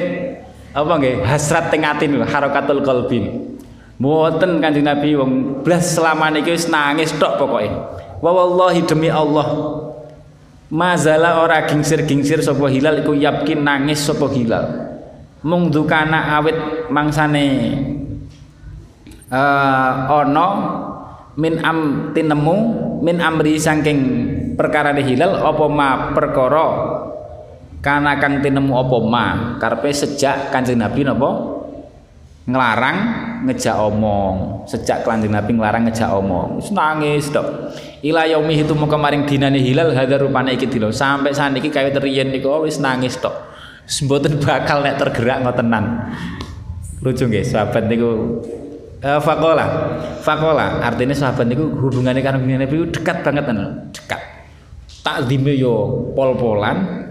apa nggih? Hasrat teng atin harakatul qalbin. Mboten kanjeng Nabi wong blas selama niki wis nangis tok pokoke. Wa wallahi demi Allah mazala ora gingsir-gingsir sapa hilal iku yakin nangis sapa hilal. Mung dukana awit mangsane uh, ana min am tinemu min amri saking perkara hilal apa ma perkara kana kang tinemu apa ma? Karepe sejak Kanjeng Nabi napa? Nglarang ngejak omong. Sejak Kanjeng Nabi nglarang ngejak omong. Wis nangis tok ila yaumi itu mau kemarin dinane hilal hadar rupane iki dilo. Sampai saniki kaya teriyen niku wis nangis tok mboten bakal nek tergerak ngotenan lucu nggih sahabat niku. Uh, fakola. Fakola artinya sahabat itu hubungannya karena Nabi dekat banget kan dekat. Takzime yo pol-polan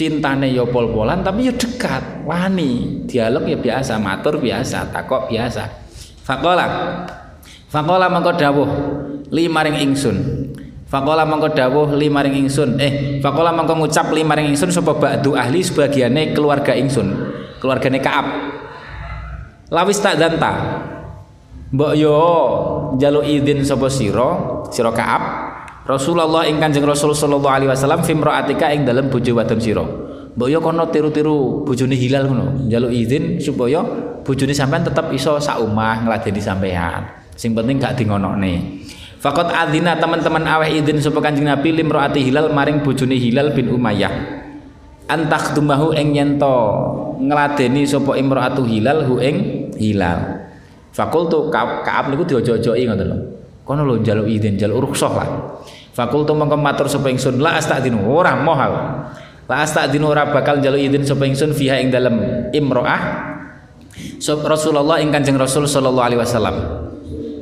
cintane yo pol-polan tapi yo dekat wani dialog ya biasa matur biasa takok biasa fakola fakola mengko dawuh lima ring ingsun Fakola mengko dawuh lima ring ingsun. Eh, fakola mengko ngucap lima ring ingsun sapa ba'du ahli sebagiannya keluarga ingsun. Keluargane Ka'ab. Lawis tak danta Mbok yo jaluk izin sapa sira, sira Ka'ab. Rasulullah ing Kanjeng Rasul sallallahu alaihi wasallam fimraatika ing dalem bojo wadon sira. Mbok yo kono tiru-tiru bojone Hilal ngono. Jaluk izin supaya bojone sampean tetep iso sak omah ngladeni sampean. Sing penting gak dingonokne. Fakot adzina teman-teman aweh izin sapa Kanjeng Nabi limraati Hilal maring bojone Hilal bin Umayyah. Antak dumahu ing yento ngladeni sapa imraatu Hilal hu ing Hilal. Fakultu Ka'ab niku diojo-ojoki ngoten lho. Kono lho njaluk izin, njaluk rukhsah lah. Fakultu mongko matur sapa ingsun la astadinu ora mohal. La astadinu ora bakal njaluk izin sapa ingsun fiha ing dalem imro'ah. So, Rasulullah ing Kanjeng Rasul sallallahu alaihi wasallam.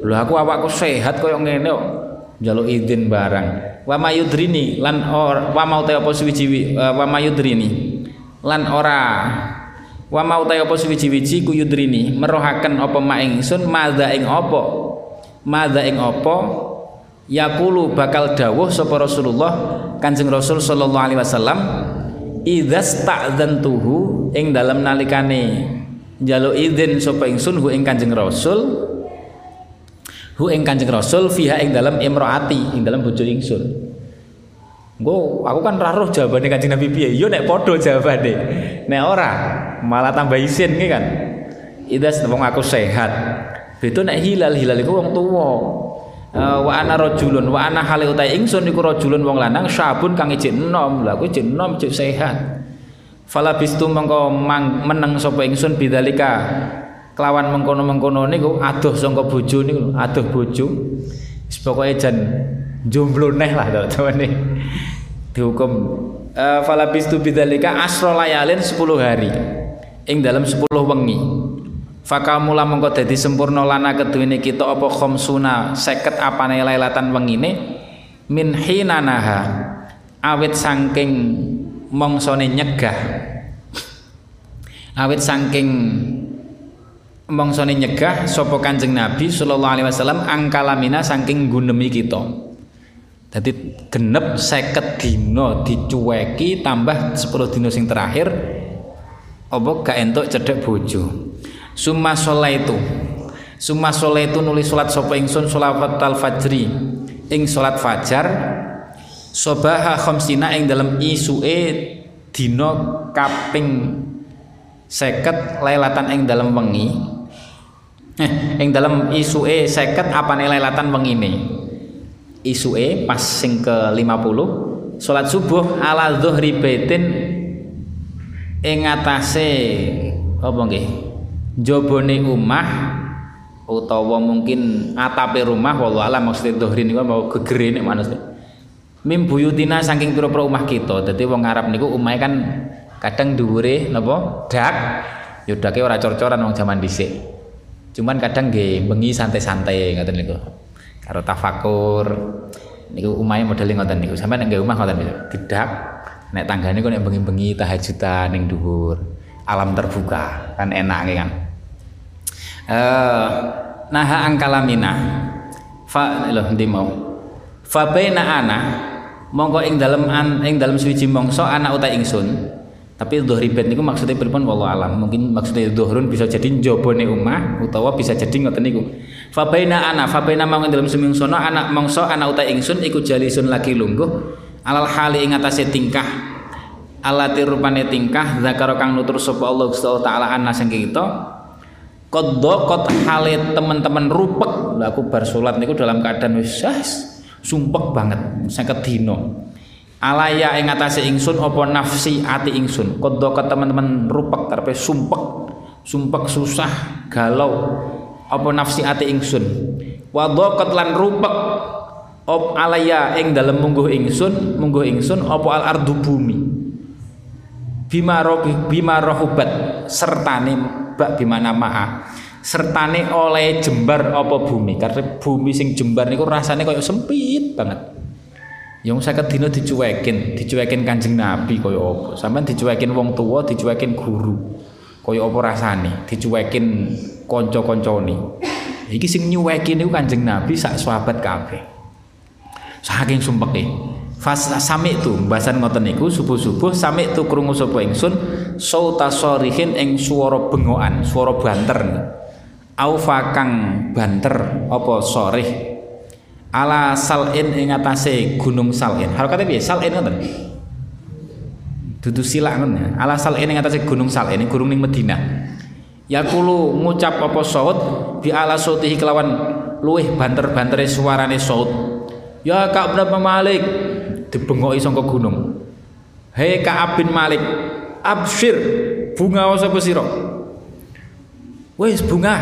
Lho aku awakku sehat koyo ngene kok. Njaluk izin barang. Wa mayudrini lan or wa mau te apa suwi wa mayudrini lan ora wa mau ta apa suwi-wiji ku yudrini merohaken apa mak ingsun madza ing apa madza ing apa yaqulu bakal dawuh sapa Rasulullah Kanjeng Rasul sallallahu alaihi wasallam idzas ta'dzantuhu ing dalam nalikane njaluk izin sapa ingsun hu ing Kanjeng Rasul hu ing Kanjeng Rasul fiha ing dalam imraati ing dalam bojo ingsun Gue, aku kan raruh jawabannya kanjeng Nabi piye? Yo nek podo jawabannya. Nek ora, malah tambah isin nih kan. Idas wong aku sehat. Beto nek hilal hilal iku wong tuwa. Uh, wa ana rajulun wa ana hale utai ingsun iku rajulun wong lanang sabun kang ijik enom. Lah aku ijik enom ijik sehat. Fala bistu mengko meneng sapa ingsun bidzalika kelawan mengkono-mengkono niku adoh sangka bojo niku adoh bojo. Wis pokoke jan jomblo neh lah teman-teman dihukum uh, falabistu bidzalika asra layalin 10 hari ing dalam 10 wengi fakamula mengko dadi sempurna lana keduwene kita apa khamsuna 50 apane lailatan wengine? Min hinanaha awit saking mongsone nyegah. Awit saking mongsone nyegah sapa Kanjeng Nabi sallallahu alaihi wasallam angkalamina saking gunemi kita. Jadi genep seket dino dicueki tambah 10 dino sing terakhir apa gak entuk cedek bojo. Summa itu Summa itu nulis salat sapa ingsun? Sholawat al fajri. Ing salat fajar sobaha khamsina ing dalam isuke dino kaping seket lailatan ing dalam wengi. Eh ing dalam isuke seket apane lailatan wengine? Isue pas sing ke 50 salat subuh ala zuhri baitin ing atase apa nggih jabone omah utawa mungkin atape rumah wallahu alam maksud zuhri niku mau gegere nek manus mim buyutina saking pira-pira omah kita. Dadi wong Arab niku omahe kan kadang dhuwure napa? Dak. Yo dake ora cor-coran wong jaman dhisik. Cuman kadang nggih bengi santai-santai ngoten niku. Karo tafakur. Niku umahe modele ngoten niku. Sampeyan nek omah ngoten niku. Gedak nek tanggane kok nek bengi-bengi tahajudan ning dhuwur. Alam terbuka. Kan enak kan eh naha angkalamina fa lho ndi mau? Fa baina ana mongko ing dalem an ing dalem suci mongso anak uta ingsun. Tapi ribet niku maksudnya pripun? Wallahu alam. Mungkin maksudnya dhuhrun bisa jadi njobone omah utawa bisa jadi ngoten niku. Fabaina ana fabaina mangko dalam sumingsono anak mangso ana uta ingsun iku jalisun lagi lungguh. Alal hali ing atase tingkah. Alati rupane tingkah zakaro kang nutur sapa Allah Gusti taala ana saking kita qad hale teman-teman rupek. Lah aku bar salat niku dalam keadaan wis sumpek banget 50 dino. Alaya ing atase ingsun apa nafsi ati ingsun? Kodho ke teman-teman rupek karepe sumpek sumpek susah galau. Apa nafsi ati ingsun? Wa lan rupek. Op alaya ing dalem mungguh ingsun mungguh ingsun apa al ardu bumi? Bima bima rohubat sertane bak bimana maha sertane oleh jembar apa bumi karena bumi sing jembar niku rasane koyo sempit banget Yang saya dino dicuekin, dicuekin kanjeng Nabi kaya apa? Sampeyan dicuekin wong tua, dicuekin guru. Kaya apa rasane? Dicuekin kanca-kancane. Iki sing nyuweki niku kanjeng Nabi sak sahabat kabeh. Saking sumpeke. Fas sami itu bahasan ngoten niku subuh-subuh sami itu krungu sapa ingsun sauta sorihin ing swara bengokan, swara banter. Au fakang banter apa sorih? Ala salin ing atase gunung salin. Harokate piye? Salin ngoten? Dudu silak ngoten ya. Ala salin ing atase gunung salin gunung ning Madinah yakulu ngucap apa saut bi ala sautihi kelawan luweh banter-bantere suarane saut ya Ka'ab bin Malik dibengoki saka gunung. Hei Ka'ab bin Malik absyir bunga sapa sira? Wis bunga.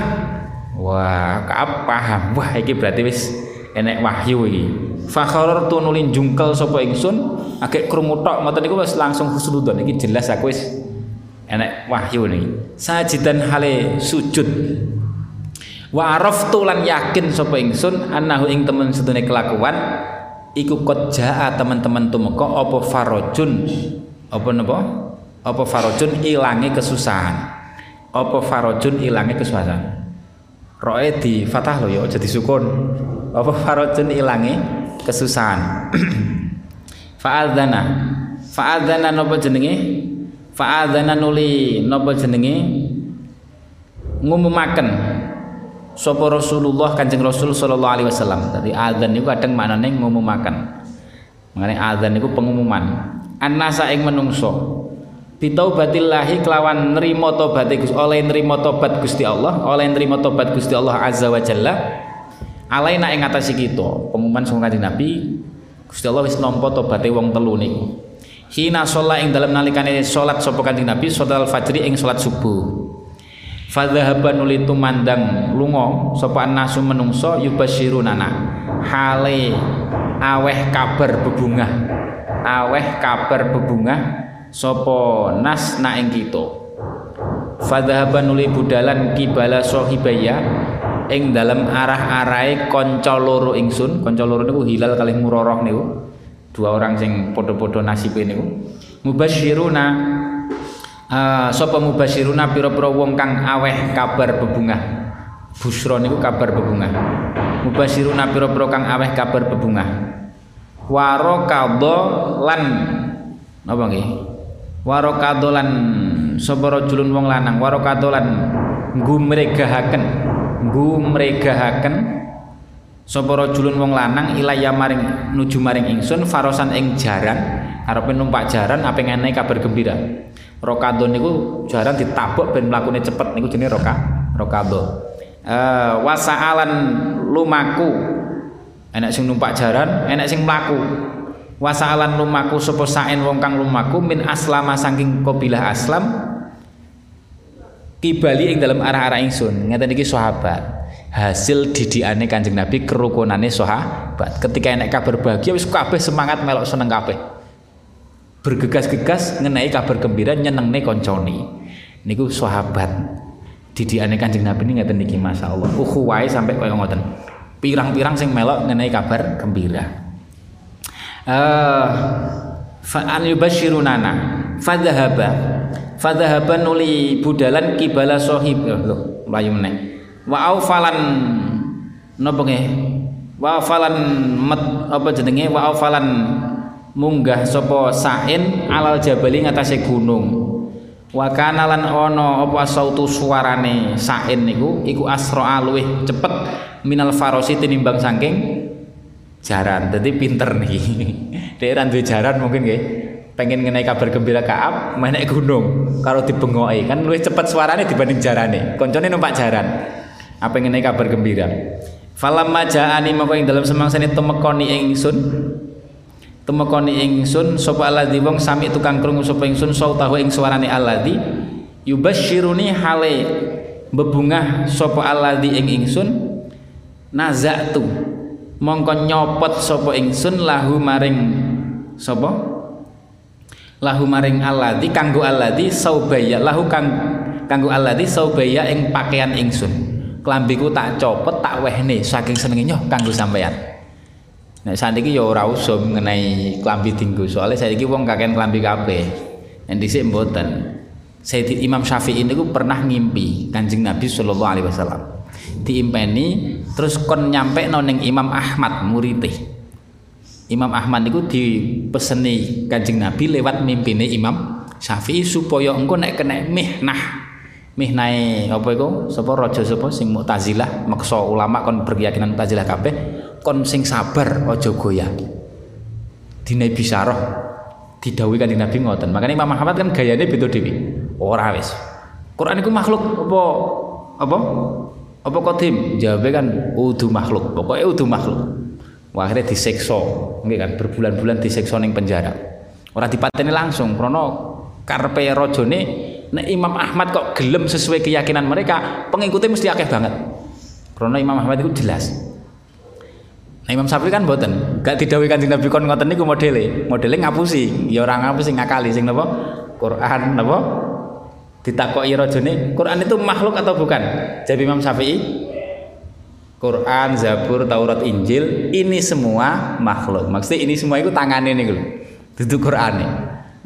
Wah Ka'ab paham. Wah iki berarti wis enek wahyu iki. Fa kharartu nulin jungkel sapa ingsun agek krungu tok. Ngoten niku wis langsung husnudon iki jelas aku wis enek wahyu niki. Sajidan hale sujud. Wa araftu lan yakin sapa ingsun annahu ing temen sedune kelakuan iku qad jaa teman-teman tumeka apa farajun? Apa napa? Apa farajun ilange kesusahan? Apa farajun ilange kesusahan? Roe di fatah lo ya aja disukun. Apa farajun ilangi kesusahan? Fa'adzana. Fa'adzana napa jenenge? Fa'adzana nuli. Napa jenenge? Ngumumaken sapa Rasulullah Kanjeng Rasul sallallahu alaihi wasallam. Dadi adzan niku kadang maknane ngumumaken. Mengenai adzan niku pengumuman. Annasa ing menungso bitaubatillahi kelawan nrimo tobat oleh nrimo tobat Gusti Allah, oleh nrimo tobat Gusti Allah azza wa jalla alaina ing ngatasi kita pengumuman saka kanjeng Nabi Gusti Allah wis nampa tobaté wong telu niku hina sholat ing dalam nalikane salat sapa kanjeng Nabi salat fajri ing salat subuh fadzahaba nuli tumandang lunga sapa nasu menungso yubashirunana. Hale aweh kabar bebungah. Aweh kabar bebungah sapa nas na ing kita. Fadzahaba nuli budalan kibala sahibaya ing dalam arah-arahe kanca loro ingsun. Kanca loro niku hilal kalih muroroh niku. Dua orang sing padha-padha nasibe niku. Mubasyiruna uh, sapa mubasyiruna pira-pira wong kang aweh kabar bebungah? Busra niku kabar bebungah. Mubasyiruna pira-pira kang aweh kabar bebungah. Warakadha lan apa nggih? Warakadha lan sapa rajulun wong lanang? Warakadha lan gumregahaken gumregahaken sapa rajulun wong lanang ilaya maring nuju maring ingsun farosan ing jaran. Arepe numpak jaran apa ngene kabar gembira rokadon niku jaran ditabok ben mlakune cepet niku jenenge roka rokado. Uh, wasaalan lumaku. Enak sing numpak jaran enak sing mlaku. Wasaalan lumaku sapa saen wong kang lumaku min aslama saking kabilah aslam kibali ing dalam arah-arah ingsun. Ngeten iki sahabat. Hasil didikane Kanjeng Nabi kerukunane sahabat. Ketika enek kabar bahagia wis kabeh semangat melok seneng kabeh bergegas-gegas ngenai kabar gembira nyenengne koncone niku sahabat didikane Kanjeng Nabi ini ngeten iki masyaallah. Ukhuwae sampai kaya ngoten. Pirang-pirang sing melok ngenai kabar gembira. Eh uh, fa an yubashirunana fadhahaba fadhahaban nuli budalan kibala sahib lho mlayu meneh. Wa aufalan napa nggih wa falan met apa jenenge? Wa aufalan munggah sapa sain alal jabali ngatasé gunung. Wa kana lan apa sautu suarane sain niku iku asra luwih cepet minal farosi tinimbang saking jaran. Dadi pinter niki. Dhek ra duwe jaran mungkin nggih. Pengen ngenai kabar gembira Kaab menek gunung kalau dibengoki. Kan lebih cepat suaranya dibanding jarane. Koncone numpak jaran. Apa ngenai kabar gembira? Falamma ja'ani maka ing dalam semangsane temekoni ingsun temekoni ingsun sapa alladzi wong sami tukang krungu sapa ingsun sautahu ing suarane alladzi yubasyiruni hale bebungah sapa alladzi ing ingsun nazatu mongko nyopot sapa ingsun lahu maring sapa? Lahu maring alladzi kanggo alladzi saubaya lahu kang kanggo alladzi saubaya ing pakaian ingsun. Klambiku tak copot tak wehne saking senenge nyoh kanggo sampean nek saniki ya ora usah mengenai klambi dinggo. Soalnya saiki wong kakean klambi kabeh. Nek dhisik mboten. Sayyid Imam Syafi'i niku pernah ngimpi Kanjeng Nabi sallallahu alaihi wasallam. Diimpeni terus kon nyampe ning Imam Ahmad muridé Imam Ahmad niku dipeseni Kanjeng Nabi lewat mimpine Imam Syafi'i supaya engko nek kena mihnah. Mihnai apa iku? Sapa raja sapa sing Mu'tazilah maksa ulama kon berkeyakinan Mu'tazilah kabeh kon sing sabar aja goyah. Dine bisaroh didhawuhi kanjeng Nabi ngoten. Makanya Imam Muhammad kan gayane beda dhewe. Ora wis. Quran iku makhluk apa? Apa? Apa kodim jawabe kan udu makhluk. Pokoknya udu makhluk. Akhirnya disekso nggih kan berbulan-bulan disekso ning penjara. Ora dipateni langsung. Krana karpe rajane nek Imam Ahmad kok gelem sesuai keyakinan mereka pengikutnya mesti akeh banget. Karena Imam Ahmad itu jelas Nah Imam Syafi'i kan boten, gak didhawuhi Kanjeng Nabi kon ngoten niku modele. Modele ngapusi, ya ora ngapusi ngakali sing napa? Quran napa? Ditakoki rajane, Quran itu makhluk atau bukan? Jadi Imam Syafi'i Quran, Zabur, Taurat, Injil ini semua makhluk. Maksudnya ini semua itu tangannya nih lho. Duduk Quran nih.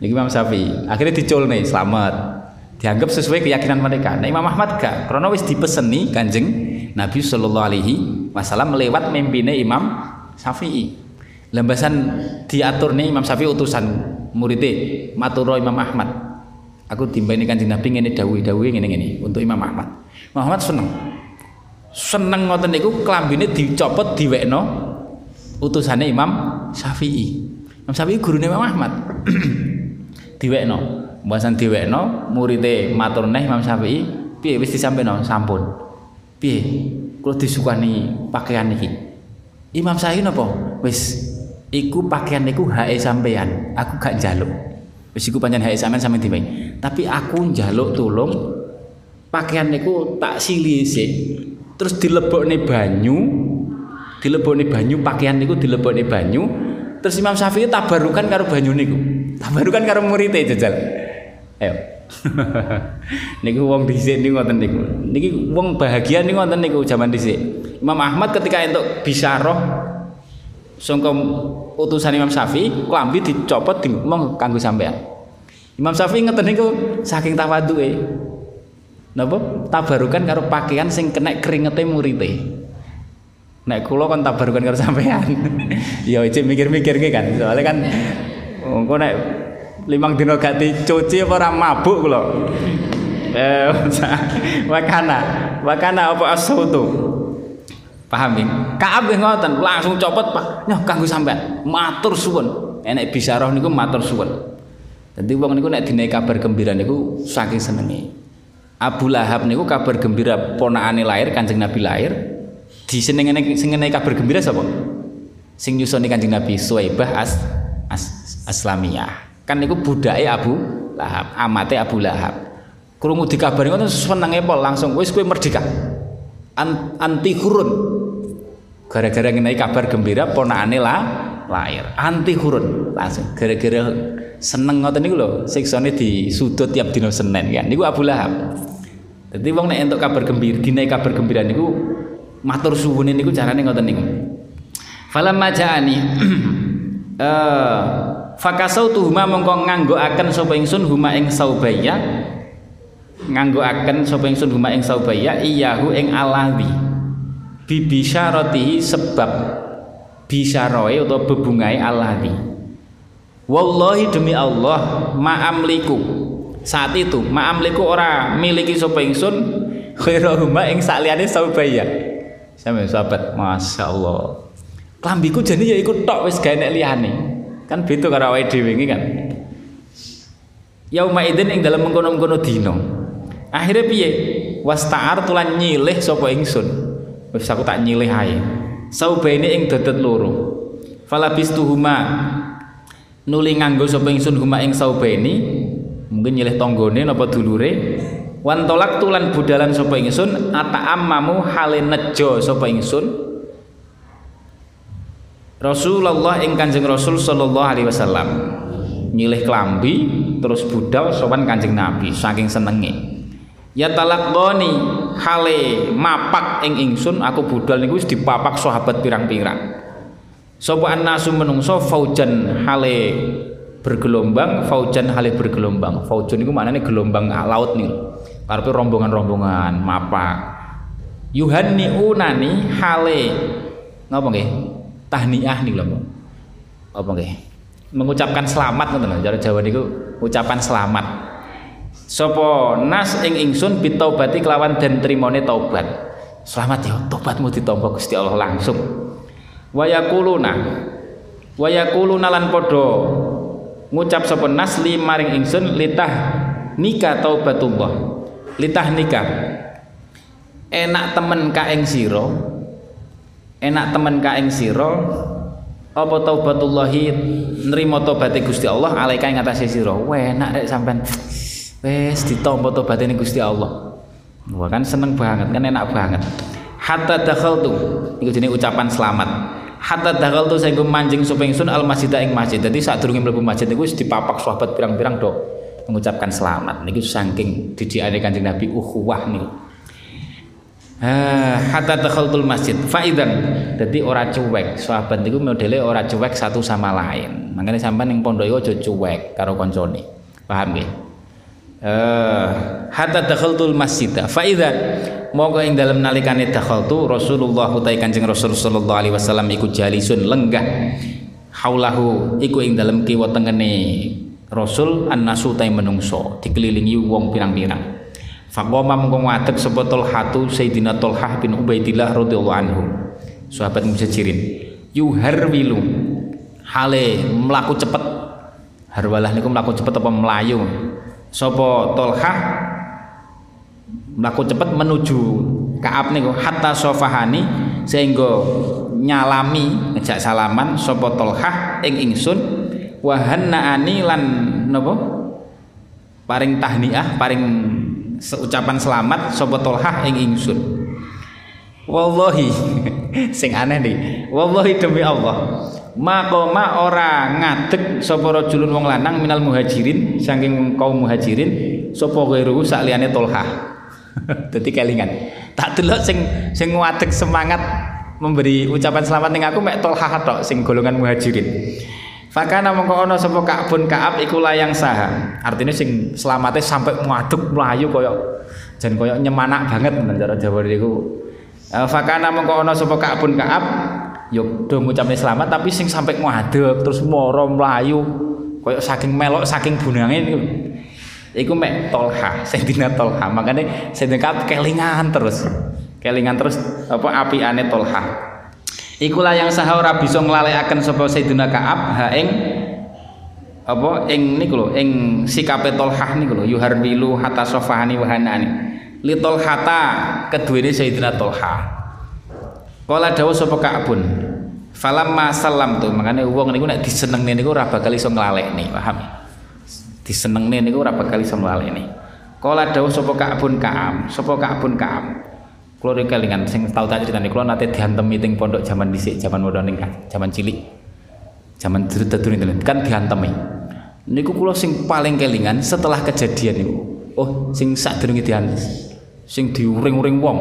Ini Imam Syafi'i. Akhirnya dicul nih, selamat dianggap sesuai keyakinan mereka. Nah Imam Ahmad gak, karena wis dipeseni kanjeng Nabi Shallallahu Alaihi Wasallam lewat mimpinnya Imam Syafi'i. Lembasan diatur nih Imam Syafi'i utusan muridnya maturo Imam Ahmad. Aku timba ini kanjeng Nabi dawi dawi ini ini untuk Imam Ahmad. Imam Ahmad seneng, seneng ngoten niku klambine dicopot diwekno utusannya Imam Syafi'i. Imam Syafi'i gurune Imam Ahmad. diwekno mbasan diwekno murite matur neh Imam Syafi'i piye wis disampeno? Sampun. Piye? Kula disukani pakaian iki. Imam Syafi'i napa? Wis iku pakaian niku hae sampean aku gak njaluk. Wis iku pancen hae sampean sampe diwehi tapi aku njaluk tulung pakaian niku tak silih terus dilebokne banyu dilebokne banyu pakaian niku dilebokne banyu. Terus Imam Syafi'i tabarukan karo banyu niku tabarukan karo murid jajal Ayo. niku wong dhisik niku ngoten niku. Niki wong bahagia niku ngoten niku zaman dhisik. Imam Ahmad ketika entuk bisyarah sangka utusan Imam Syafi'i, klambi dicopot di mong kanggo sampean. Imam Syafi'i ngeten niku saking tawaduke. Napa? Tabarukan karo pakaian sing kena keringete murite. Nek kula kan tabarukan karo sampean. ya ijek mikir-mikir kan. Soalnya kan engko nek limang dino gak dicuci apa ora mabuk kula? Eh wakana. Wakana apa asutu paham ya Kaab ngoten langsung copot Pak. Nyoh kanggo sampean. Matur suwun. Enek bisaroh niku matur suwun. Dadi wong niku nek dinaik kabar gembira niku saking senenge. Abu Lahab niku kabar gembira ponakane lahir Kanjeng Nabi lahir. Di senengene senengene kabar gembira sapa? Sing nyusoni Kanjeng Nabi Suwaibah as, as Aslamiyah kan niku budake Abu Lahab amate Abu Lahab. Krungu dikabari ngono senenge pol langsung wis kowe merdeka. Anti hurun gara-gara ngenai kabar gembira ponakane lah lahir. Anti hurun langsung. Gara-gara seneng ngoten niku lho siksane disudut tiap dina Senin kan niku Abu Lahab. Dadi wong nek entuk kabar gembira dinai kabar gembira niku matur suwune niku carane ngoten niku. Falamma ja'ani eh fakasautu huma mongko nganggokaken sapa ingsun huma ing saubaya? Nganggokaken sapa ingsun huma ing saubaya? Iyahu ing alawi. Bibisyaratihi sebab bisyaroe atau bebungai alawi. Wallahi demi Allah ma'amliku saat itu ma'amliku ora miliki sapa ingsun khairahuma ing sakliyane saubaya. Sampe sahabat masyaallah klambiku jane ya iku tok wis nek liyane Kan beda karo awake dhewe iki kan. Yauma idzin ing dalam mengkono-mengkono dina. Akhire piye? Wasta'ar tulan nyilih sapa ingsun. wis aku tak nyilih ae saubaini ing dodot loro falabistuhuma nuli nganggo sapa ingsun huma ing saubaini mungkin nyilih tanggane napa dulure wan tolak tulan budalan sapa ingsun ata'ammamu hale nejo sapa ingsun Rasulullah ing Kanjeng Rasul sallallahu alaihi wasallam. Nyilih klambi terus budal sopan Kanjeng Nabi saking senenge. Ya talaqoni hale mapak ing ingsun aku budal niku wis dipapak sahabat pirang-pirang. Sapa annasu menungso faujan hale bergelombang faujan hale bergelombang. Faujan niku maknane gelombang laut nih karepe rombongan-rombongan mapak. Yuhanni unani hale ngapa nggih tahniah nih lho apa nggih? Mengucapkan selamat ngoten lho. Cara Jawa niku ucapan selamat. Sapa nas ing ingsun bitaubati kelawan den trimone taubat. Selamat ya tobatmu ditampa Gusti Allah langsung. Wayakuluna wayakuluna lan padha ngucap sapa nas li maring ingsun litah nikah taubatullah. Litah nikah enak temen ka ing sira enak temen ka ing sira apa taubatullahi nrimo tobaté Gusti Allah alaika ing atase sira? Enak rek sampean. Wis ditampa tobaté Gusti Allah. Wah kan seneng banget kan enak banget. Hatta dakhaltu iku jenenge ucapan selamat. Hatta dakhaltu sehingga mancing sapa ingsun al masjid ing masjid. Dadi sadurunge mlebu masjid niku wis dipapak sahabat pirang-pirang do mengucapkan selamat. Niku saking didikane Kanjeng Nabi ukhuwah niku hatta takhaltul masjid. Faidan. Jadi ora cuek sahabat itu modele ora cuek satu sama lain. Makanya sampai ning pondok aja cuek karo koncone. Paham nggih? Eh hatta dakhaltul masjid. Faidan. Monggo ing dalem nalikane dakhaltu Rasulullah utai Kanjeng Rasul sallallahu alaihi wasallam iku jalisun lenggah. Haulahu iku ing dalem kiwa tengene Rasul an-nasu menungso. Dikelilingi wong pirang-pirang Faqoma mengko ngadeg sapa Talhatu Sayyidina Talhah bin Ubaidillah radhiyallahu anhu. Sahabat mujajirin. Yuharwilu hale mlaku cepet. Harwalah niku mlaku cepet apa melayu. Sapa Talhah mlaku cepet menuju Kaab niku hatta sofahani sehingga nyalami ngejak salaman sapa Talhah ing ingsun wa hannaani lan napa paring tahniah paring ucapan selamat sapa Tolhah ing ingsun. Wallahi sing aneh nih. Wallahi demi Allah. Makoma ora ngadeg sapa rajulun wong lanang minal muhajirin saking kaum muhajirin sapa ghairu sak liyane Tolhah. Dadi kelingan. Tak delok sing sing ngadeg semangat memberi ucapan selamat ning aku mek Tolhah tok sing golongan muhajirin Fakana mongko ana sapa Ka'bun Ka'ab iku layang saha. Artinya sing selamate sampai ngaduk mlayu kaya jan kaya nyemanak banget men cara Jawa niku. Eh, fakana mongko ana sapa Ka'bun Ka'ab yo do ngucapne selamat tapi sing sampai ngaduk terus moro mlayu kaya saking melok saking bunange niku. Iku mek Tolha, Sayyidina Tolha. Makane Sayyidina kelingan terus. Kelingan terus apa apiane Tolha. Ikulah yang sah ora bisa nglalekaken sapa Sayyidina Ka'ab ha ing apa ing niku lho ing sikape Tolhah niku lho yuharbilu hatta sofahani wa hanani. Li Tolhata keduwene Sayyidina Tolhah. Kala dawuh sapa Ka'bun falamma salam tuh makane wong niku nek disenengne niku ora bakal iso nglalekne paham? Disenengne niku ora bakal iso nglalekne Kala dawuh sapa Ka'bun Ka'am sapa Ka'bun Ka'am Kulo kelingan sing tau tak critani kulo nate diantem meeting pondok zaman dhisik, zaman modern ning zaman cilik. Zaman dulu itu kan diantemi. Niku kulo sing paling kelingan setelah kejadian niku. Oh, sing sadurunge dian sing diuring-uring wong.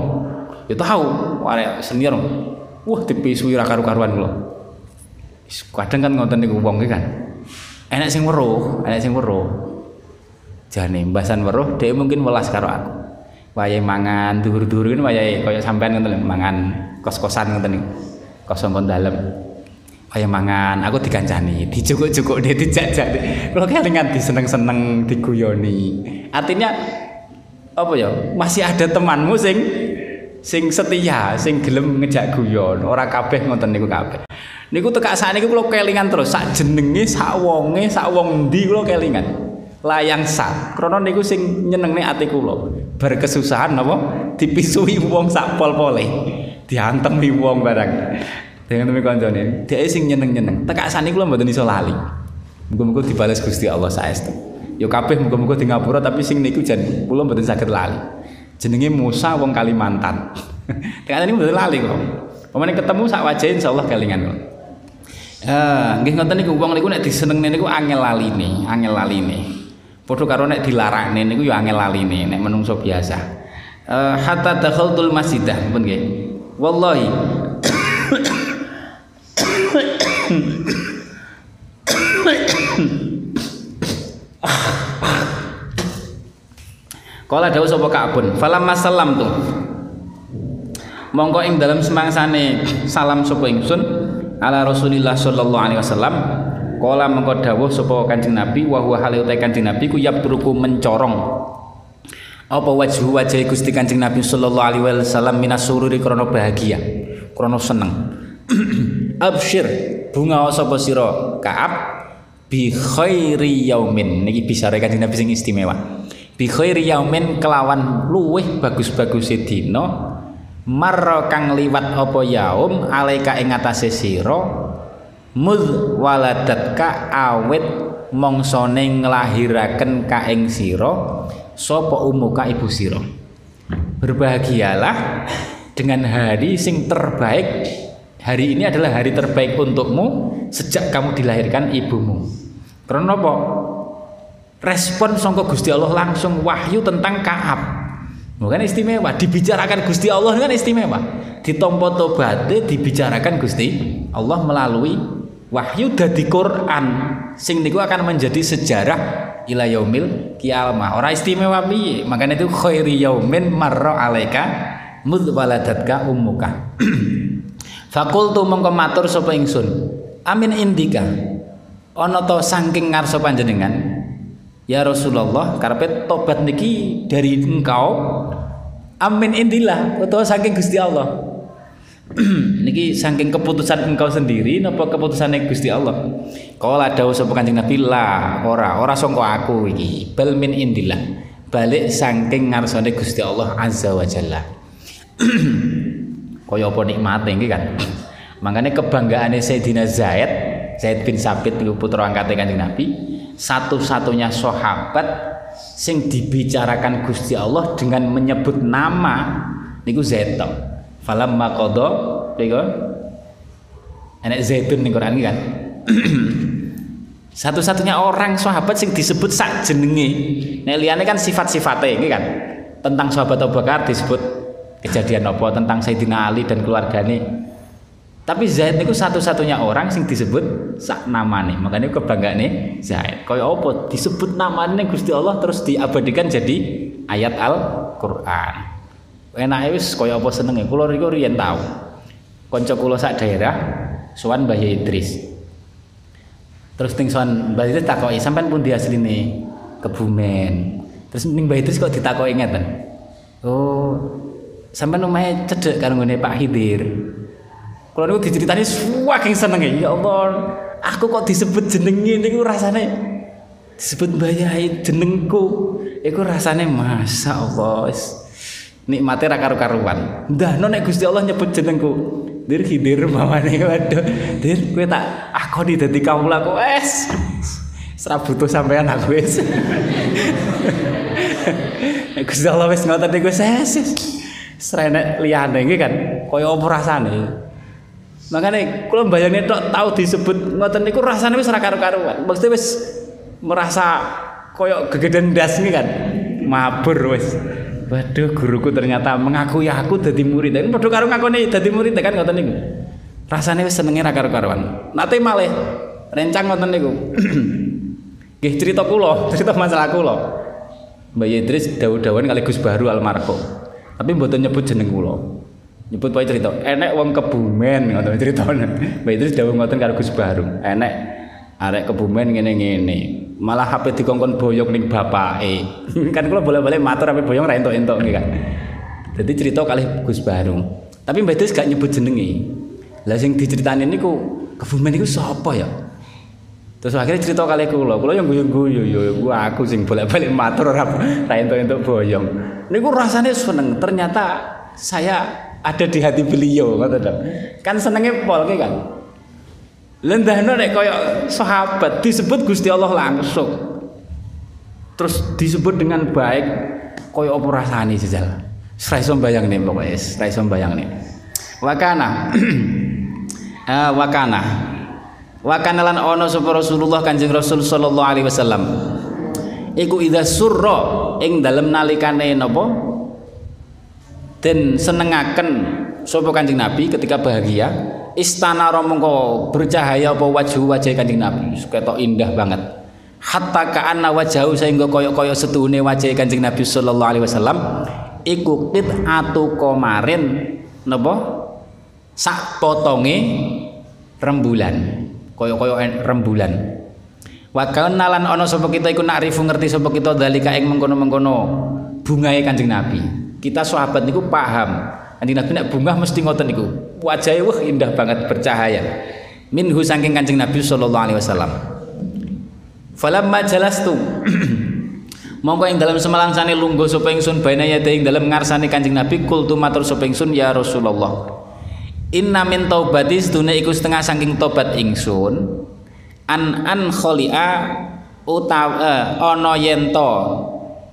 Ya tahu, arek senior. Wah, dipisui ra karu-karuan kulo. Kadang kan ngoten niku wong kan. Enak sing weruh, enak sing weruh. Jane mbasan weruh, dhek mungkin welas karo aku wayahe mangan dhuwur-dhuwur kan wayahe kaya sampean ngoten mangan kos-kosan ngoten kosong kon dalem. Kaya mangan aku dikancani dijukuk-jukuk dia dijajak kalau kelingan diseneng-seneng diguyoni. Artinya apa ya masih ada temanmu sing sing setia sing gelem ngejak guyon. Ora kabeh ngoten niku kabeh. Niku tekak sakniki kula kelingan terus. Sak jenenge sak wonge sak wong ndi kula kelingan layang sak. Krana niku sing nyenengne ati kula. Bar kesusahan napa? Dipisui wong sak pol-pole. Diantemi wong barang. Dengan demi kancane. Dia sing nyeneng-nyeneng. Tekak sani kula mboten iso lali. Muga-muga dibales Gusti Allah saestu. Yo kabeh muga-muga di ngapura tapi sing niku jan kula mboten saged lali. Jenenge Musa wong Kalimantan. Tekak sani mboten lali kok. Pemene ketemu sak wajah insyaallah kelingan kok. Eh, nggih ngoten niku. Wong niku nek disenengne niku angel laline, angel laline. Padha karo nek dilarakne niku ya angel laline nek menungso biasa. Uh, hatta dakhaltul masjidah pun nggih. Wallahi. Kala dawuh sapa Ka'bun, falam masallam tu. Mongko ing dalam semangsane salam sapa ingsun ala Rasulillah sallallahu alaihi wasallam Kala mengko dawuh sapa Kanjeng Nabi wa huwa hale utai Kanjeng Nabi ku yabruku mencorong. Apa wajhu wajah Gusti Kanjeng Nabi sallallahu alaihi wasallam minas sururi krana bahagia krana seneng? Absyir bunga sapa sira? Ka'ab bi khairi yaumin. Niki bisare Kanjeng Nabi sing istimewa. Bi khairi yaumin kelawan luweh bagus-bagus dina mar kang liwat apa yaum alaika ing atase sira mud waladatka awet mongsone nglahiraken ka ing sira sapa umuka ibu sira? Berbahagialah dengan hari sing terbaik. Hari ini adalah hari terbaik untukmu sejak kamu dilahirkan ibumu. Karena apa? Respon sangka Gusti Allah langsung wahyu tentang Kaab. Bukan istimewa dibicarakan Gusti Allah kan istimewa. Ditompo tobaté dibicarakan Gusti Allah melalui wahyu dadi Quran sing niku akan menjadi sejarah ila yaumil kiamah. Ora istimewa piye? Makanya itu khairi yaumin marra alaika mud waladatka ummuka. Fakultu mongko matur sapa ingsun. Amin indika. Ana to saking ngarsa panjenengan ya Rasulullah karepe tobat niki dari engkau? Amin indilah utawa saking Gusti Allah niki saking keputusan engkau sendiri napa keputusannya Gusti Allah? Kala dawuh sapa Kanjeng Nabi la ora ora sangka aku iki. Bal min indillah. Balik saking ngarsane Gusti Allah azza wa jalla. Kaya apa nikmate iki kan? Makanya kebanggaane Sayyidina Zaid Zaid bin Sabit niku putra angkate Kanjeng Nabi satu-satunya sahabat sing dibicarakan Gusti Allah dengan menyebut nama niku Zaid falam makodo piko enek zaitun ning Quran kan? Satu-satunya orang sahabat sing disebut sak jenenge. Nek liyane kan sifat-sifate iki kan? Tentang sahabat Abu Bakar disebut kejadian apa tentang Sayyidina Ali dan keluargane. Tapi Zaid niku satu-satunya orang sing disebut sak namane. Makanya kebanggaane Zaid. Kaya apa? Disebut namane Gusti Allah terus diabadikan jadi ayat Al-Qur'an enake wis kaya apa senenge? Kula niku riyen tau. Kanca kula sak daerah sowan Mbah Idris. Terus ning sowan Mbah Idris takoki sampean pun di asline Kebumen. Terus ning Mbah Idris kok ditakoki ngeten? Oh sampean omahe cedhek karo ngene Pak Hidir. Kula niku diceritani saking senenge. Ya Allah aku kok disebut jenenge niku rasane disebut Mbah Yai jenengku. Iku rasane masa Allah nikmate ra karu-karuan. Ndahno nek Gusti Allah nyebut jenengku. Dir hidir mawane waduh. Dir kowe tak akoni dadi kawula kok wes. Sra butuh sampean aku wis. Nek Gusti Allah wis ngoten iku wis Srenek liyane iki kan kaya apa rasane. Makane kula mbayangne tok tau disebut ngoten niku rasane wis ra karu-karuan. Maksudnya wis merasa kaya gegeden ndas kan. Mabur wis. Waduh, guruku ternyata mengakui aku jadi murid. Ini padha karo ngakoni dadi murid kan ngoten niku. Rasane wis senenge ra karo-karuan. Nate malih rencang ngoten niku. Nggih cerita kula, cerita masalah kula. Mbak Idris dawuh-dawuhan kali Gus Baru almarhum. Tapi mboten nyebut jeneng kula. Nyebut wae cerita, enek wong kebumen ngoten critane. Mbak Idris dawuh ngoten karo Gus Baru. Enek arek kebumen ngene-ngene malah HP dikongkon boyong ning bapake. kan kula boleh-boleh matur HP boyong ra entuk-entuk kan. Jadi cerita kali Gus Barung. Tapi Mbak Des gak nyebut jenenge. Lah sing diceritani niku Kebumen niku sapa ya? Terus akhirnya cerita kali kula, kula yang guyu-guyu yo gua aku sing bolak-balik matur ora ra entuk boyong. Niku rasanya seneng, ternyata saya ada di hati beliau Kan senenge pol kan. Lendahno nek kaya sahabat disebut Gusti Allah langsung. Terus disebut dengan baik kaya apa rasane jajal. Ora iso bayangne pokoke, ora iso bayangne. Wakana. ah wakana. Wakana lan ono sapa Rasulullah Kanjeng Rasul sallallahu alaihi wasallam. Iku idza surra ing dalem nalikane napa? Den senengaken sapa Kanjeng Nabi ketika bahagia istana mengko bercahaya apa wajah wajah kanjeng Nabi? Ketok indah banget. Hatta ka'anna wajahu sehingga koyok-koyok setuhune wajah kanjeng Nabi sallallahu alaihi wasallam iku qit'atu komarin napa? Sak potonge rembulan. Koyok-koyok rembulan. Wa nalan ana sapa kita iku nakrifu ngerti sapa kita dalika ing mengkono-mengkono bungae kanjeng Nabi. Kita sahabat niku paham Kanjeng Nabi nek bungah mesti ngoten niku. Wajahe wah indah banget bercahaya. Minhu saking Kanjeng Nabi sallallahu alaihi wasallam. Falamma jalastu Monggo ing dalam semalangsane lungguh sapa ingsun baina yate ing dalam ngarsane Kanjeng Nabi kultu matur sapa ingsun ya Rasulullah. Inna min taubati sedune iku setengah saking tobat ingsun an an kholia utawa eh, ana yen to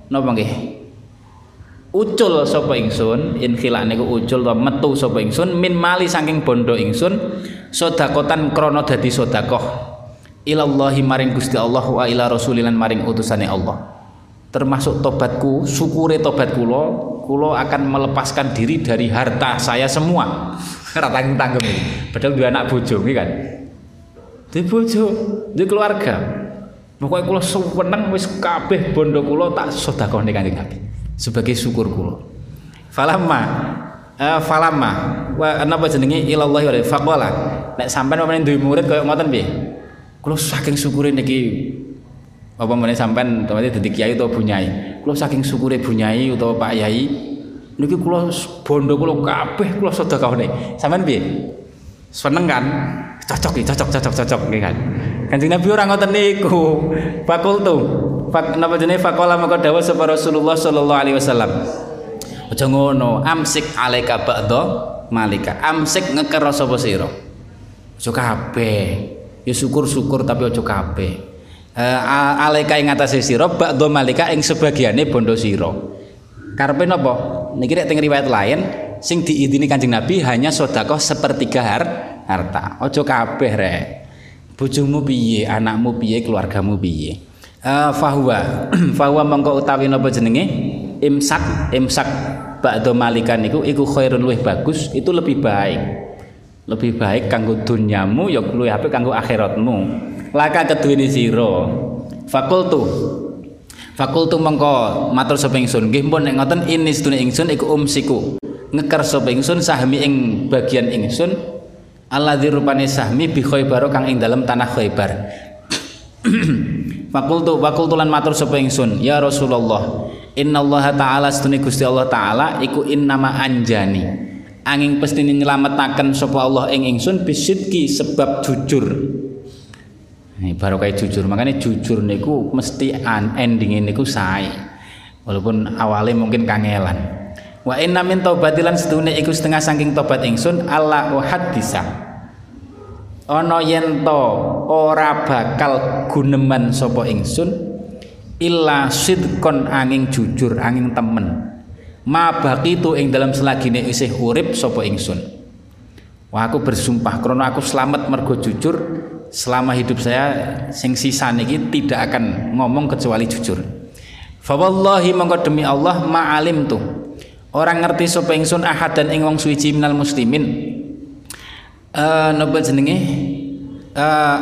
napa nggih ucul sapa ingsun inkhilak niku ucul to metu sapa ingsun min mali saking bondo ingsun sedakotan krana dadi sedekah ilallahi maring Gusti Allah wa ila rasulilan maring utusane Allah. Termasuk tobatku syukure tobat kula kula akan melepaskan diri dari harta saya semua. Ora tanggung-tanggung padahal dua anak bojo kan? Di bojo di keluarga. Pokoknya kula seneng wis kabeh bondo kula tak sedekahne kanjeng Nabi sebagai syukur kula. Falamma uh, falamma wa napa jenenge? Ilallah wa faqala. Nek sampean pamane duwe murid kaya ngoten piye? Kula saking syukure niki apa meneh sampean temate dadi kiai utawa bunyai? Kula saking syukure bunyai utawa Pak Yai niki kula bondo kula kabeh kula sedekahne sampean piye? Seneng kan? Cocok cocok cocok cocok nggih kan? Kanjeng Nabi ora ngoten niku. Fakultu. Fak napa jenenge faqala maka dawuh sapa Rasulullah sallallahu alaihi wasallam. Aja ngono, amsik alaika ba'da malika. Amsik ngeker sapa sira. Aja kabeh. Ya syukur-syukur tapi aja kabeh. Uh, alaika ing atase sira ba'da malika ing sebagiane bondo sira. Karepe napa? Niki nek teng riwayat lain sing diidini Kanjeng Nabi hanya sedekah sepertiga har harta. Aja kabeh rek. Bojomu piye, anakmu piye, keluargamu piye uh, fahuwa. Fahuwa mongko utawi napa jenenge? Imsak imsak ba'da malikan iku iku khairun luwih bagus itu lebih baik. Lebih baik kanggo dunyamu ya luwih apik kanggo akhiratmu. Laka keduweni sira. Fakultu. Fakultu mongko matur sapa ingsun. Nggih pun nek ngoten ini sedune ingsun iku umsiku. Ngeker sapa ingsun sahmi ing bagian ingsun. Alladzi rupane sahmi bi khaybar kang ing dalam tanah khaybar Fakultu fakultu lan matur sapa ingsun, ya Rasulullah. Innallaha ta'ala sedune Gusti Allah taala iku innama anjani. Angin pestine nyelametaken sapa Allah ing ingsun bisidki sebab jujur. Ini baru kayak jujur, makanya jujur niku mesti ending niku sae. Walaupun awalnya mungkin kangelan. Wa inna min taubatilan sedune iku setengah saking tobat ingsun Allah hadisa ana yen to ora bakal guneman sapa ingsun illa sidqon angin jujur angin temen. Ma baqitu ing dalam selagine isih urip sapa ingsun. Wah aku bersumpah karena aku selamat mergo jujur selama hidup saya sing sisa niki tidak akan ngomong kecuali jujur. Fa wallahi mongko demi Allah ma'alim tuh orang ngerti sapa ingsun ahad dan ing wong suci minal muslimin uh, napa jenenge uh,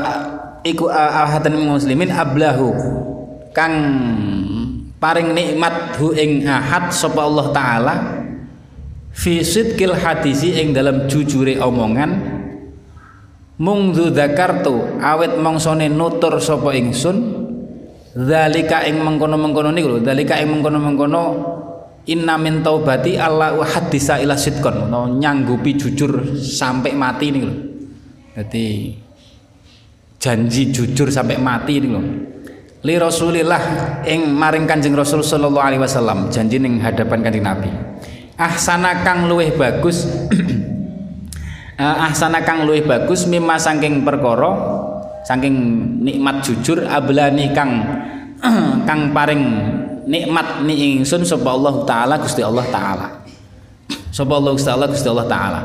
iku ahatan muslimin ablahu. Kang paring nikmat hu ing ahad sapa Allah taala fi sidqil hadisi ing dalam jujure omongan mungdu dzakartu awet mongsone nutur sapa ingsun zalika ing mengkono-mengkono niku lho zalika ing mengkono-mengkono inna min taubati Allah hadisa ila sidqon. No, nyanggupi jujur sampai mati nih loh jadi janji jujur sampai mati ini loh li Rasulillah ing maring Kanjeng Rasul sallallahu alaihi wasallam janji ning hadapan Kanjeng Nabi. Ahsana kang luwih bagus ahsana kang luwih bagus mimma saking perkara saking nikmat jujur ablani kang kang paring nikmat ni ingsun sapa Allah taala Gusti Allah taala. Sapa Allah Gusti Allah Gusti Allah taala.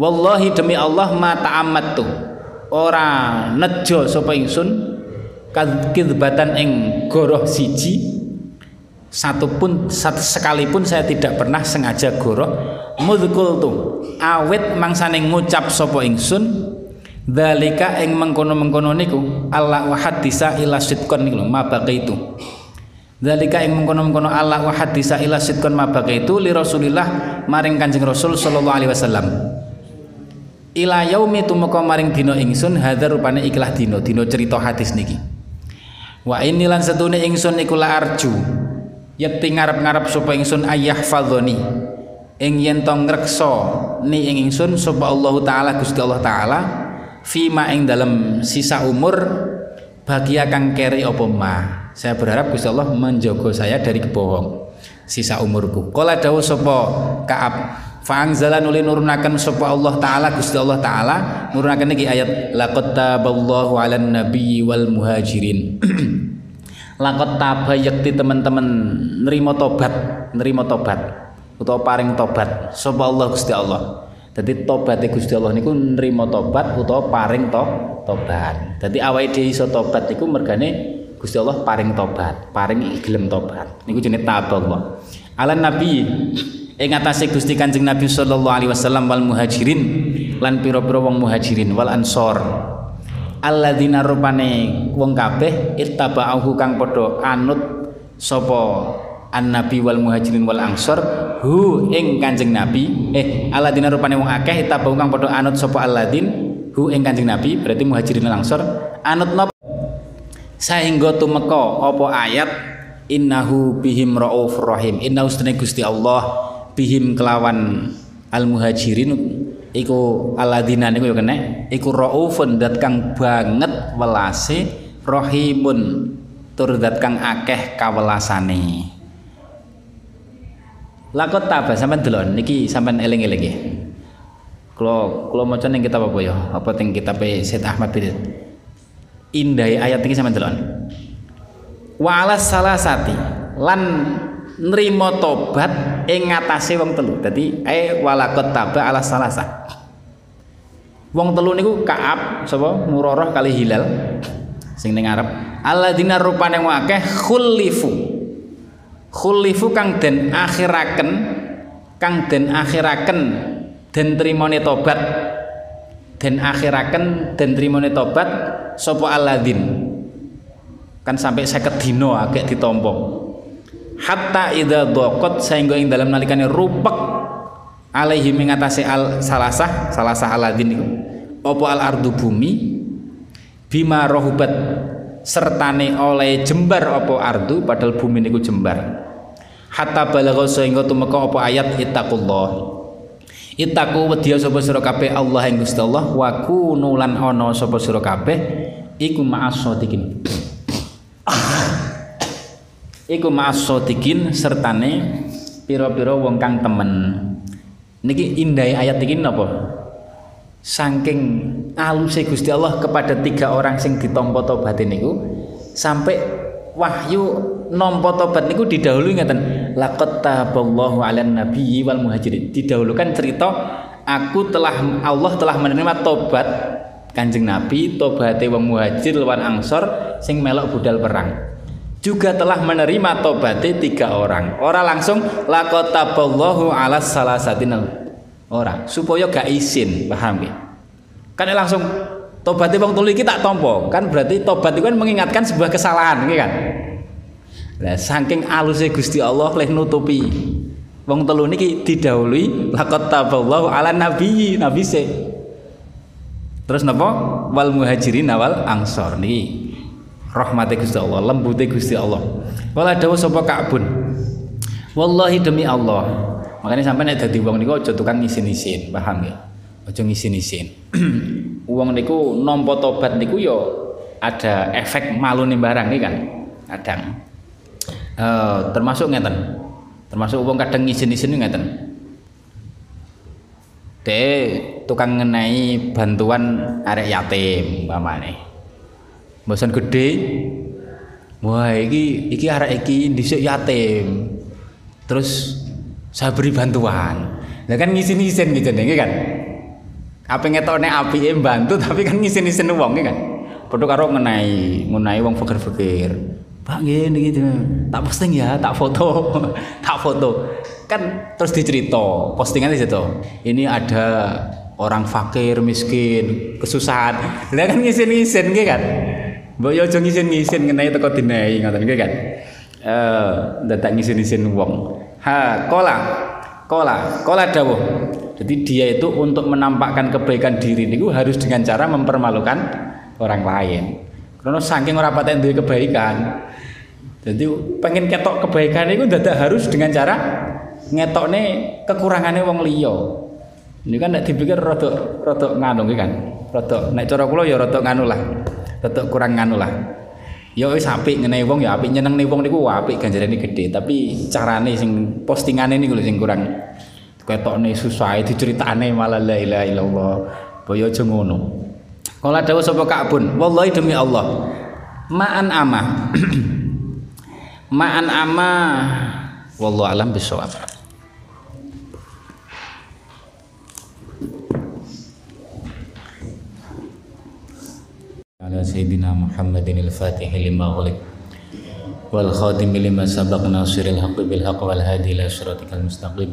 Wallahi demi Allah ma ta'ammattu. Ora nejo sapa ingsun kadzbatan ing goroh siji. Satu pun satu sekalipun saya tidak pernah sengaja goroh. Mudkul tu awet mangsane ngucap sopo ingsun dalika ing mengkono-mengkono niku Allah wa hadisa ila sidqon niku ma itu dalika ing mengkono-mengkono Allah wa hadisa ila sidqon ma itu li Rasulillah maring Kanjeng Rasul sallallahu alaihi wasallam ila yaumi tumeka maring dina ingsun hadza rupane ikhlas dina dina cerita hadis niki Wa ini lan setune ingsun iku la arju. Yekti ngarep-ngarep sapa ingsun ayah fadhoni. Ing yen to ngreksa ni ing ingsun sapa Allah taala Gusti Allah taala fima ing dalam sisa umur bagi kang keri apa ma. Saya berharap Gusti Allah menjaga saya dari kebohong sisa umurku. Kala dawuh sapa Ka'ab Fa'angzala nuli nurunakan sapa Allah taala Gusti Allah taala nurunaken iki ayat laqad taballahu 'alan nabiyyi wal muhajirin. laqad taba yakti teman-teman nerima tobat, nerima tobat utawa paring tobat sapa Allah Gusti Allah. Dadi tobaté Gusti Allah niku nerima tobat utawa paring to tobat. Dadi awake dhewe iso tobat niku mergane Gusti Allah paring tobat, paring gelem tobat. Niku jenenge taballah. Alan nabi ing atase Gusti Kanjeng Nabi sallallahu alaihi wasallam wal muhajirin lan pira-pira wong muhajirin wal ansor alladzina rupane wong kabeh ittaba'ahu kang padha anut sapa an-nabi wal muhajirin wal ansor hu ing Kanjeng Nabi. Eh alladzina rupane wong akeh ittaba'ahu kang padha anut sapa alladzin hu ing Kanjeng Nabi berarti muhajirin wal ansor. Anut napa? Sehingga tumeka apa ayat innahu bihim rauf rahim. Innahu Gusti Allah bihim kelawan al muhajirin iku aladina niku ya kena iku raufun dat kang banget welase rahimun. Tur dat kang akeh kawelasane lakot tabah sampean delon niki sampean eling-eling nggih kula kula maca ning kitab apa ya apa teng kitab Said Ahmad bin indah ayat iki sampean delon wa alas salasati lan nrimo tobat ing ngatasé wong telu. Dadi ae walakot taba ala salasa. Wong telu niku Ka'ab sapa Murarah kali Hilal sing ning Arab. Alladzina rupane akeh khulifu. Khulifu kang den akhiraken kang den akhiraken den trimone tobat. Den akhiraken den trimone tobat sapa alladzin kan sampai saya dino agak ditompo hatta idza dhaqat sehingga ing dalam nalikane rupek alaihi mengatasi al salasah salasah aladin iku. Apa al ardu bumi? Bima rohubat sertane oleh jembar apa ardu padahal bumi niku jembar. Hatta balagha sehingga tumeka apa ayat ittaqullah. Itaku wedya sapa sira kabeh? Allah ing Gusti Allah. Wa kunu lan ana sapa sira kabeh? Iku ma'as shadiqin iku ma'as-sadiqin sertane pira-pira wong kang temen. Niki indah ayat iki napa? Saking aluse Gusti Allah kepada tiga orang sing ditampa tobat niku sampai wahyu nampa tobat niku didahului ngaten laqad taballahu 'alan wal muhajirin didahulukan cerita aku telah Allah telah menerima tobat Kanjeng Nabi tobate wong muhajir lawan angsor sing melok budal perang juga telah menerima tobatnya tiga orang. Orang langsung lakotaballahu ala salah satinal orang supaya gak izin, paham ya? Kan langsung tobatnya bang tuli kita tompo, kan berarti tobat itu kan mengingatkan sebuah kesalahan, gitu kan? Nah, saking alusnya Gusti Allah leh nutupi wong telu niki didahului lakot taballahu ala nabi nabi se. Terus napa? Wal muhajirin awal angsor nih rahmati Gusti Allah lembute Gusti Allah wala dawuh sapa Ka'bun wallahi demi Allah makanya sampai nek dadi wong niku aja tukang isin-isin paham ya aja ngisin-isin wong niku nampa tobat niku ya ada efek malu nih barang nih kan? Kadang. Uh, termasuk ngeten. Termasuk wong kadang izin-izin ngeten. De tukang ngenai bantuan arek yatim umpamane. Bosan gede wah iki iki arek iki dhisik yatim. Terus saya beri bantuan. Lah kan ngisin-ngisin gitu nih kan apa ngetokne api bantu tapi kan ngisin-ngisin wong kan Padha karo ngenai, ngenai wong fakir-fakir. Pak gini gitu. Tak posting ya, tak foto. tak foto. Kan terus dicerita, postingan di situ. Ini ada orang fakir, miskin, kesusahan. Lah kan ngisin-ngisin gitu kan. Mbok yo aja ngisin-ngisin ngenai teko dinai ngoten gitu kan. Eh, dadak ngisin-ngisin wong. Ha, kola. Kola, kola dawuh. Jadi dia itu untuk menampakkan kebaikan diri niku harus dengan cara mempermalukan orang lain. Karena saking ora paten duwe kebaikan. Jadi pengen ketok kebaikan itu dadak harus dengan cara ngetokne kekurangannya wong liya. Ini kan nek dipikir rada nganu kan. Rada nek cara kula ya rada nganu lah. Rada kurang nganu lah. Ya wis apik ngene wong ya apik nyenengne wong niku apik ganjarane gede, tapi carane sing postingane niku sing kurang ketokne susah diceritane malah la ilaha illallah. Boyo aja ngono. Kala dawuh sapa Ka'bun, wallahi demi Allah. Ma'an ama. Ma'an ama wallahu alam bisawab. على سيدنا محمد الفاتح لما غلق والخاتم لما سبق ناصر الحق بالحق والهادي إلى صراطك المستقيم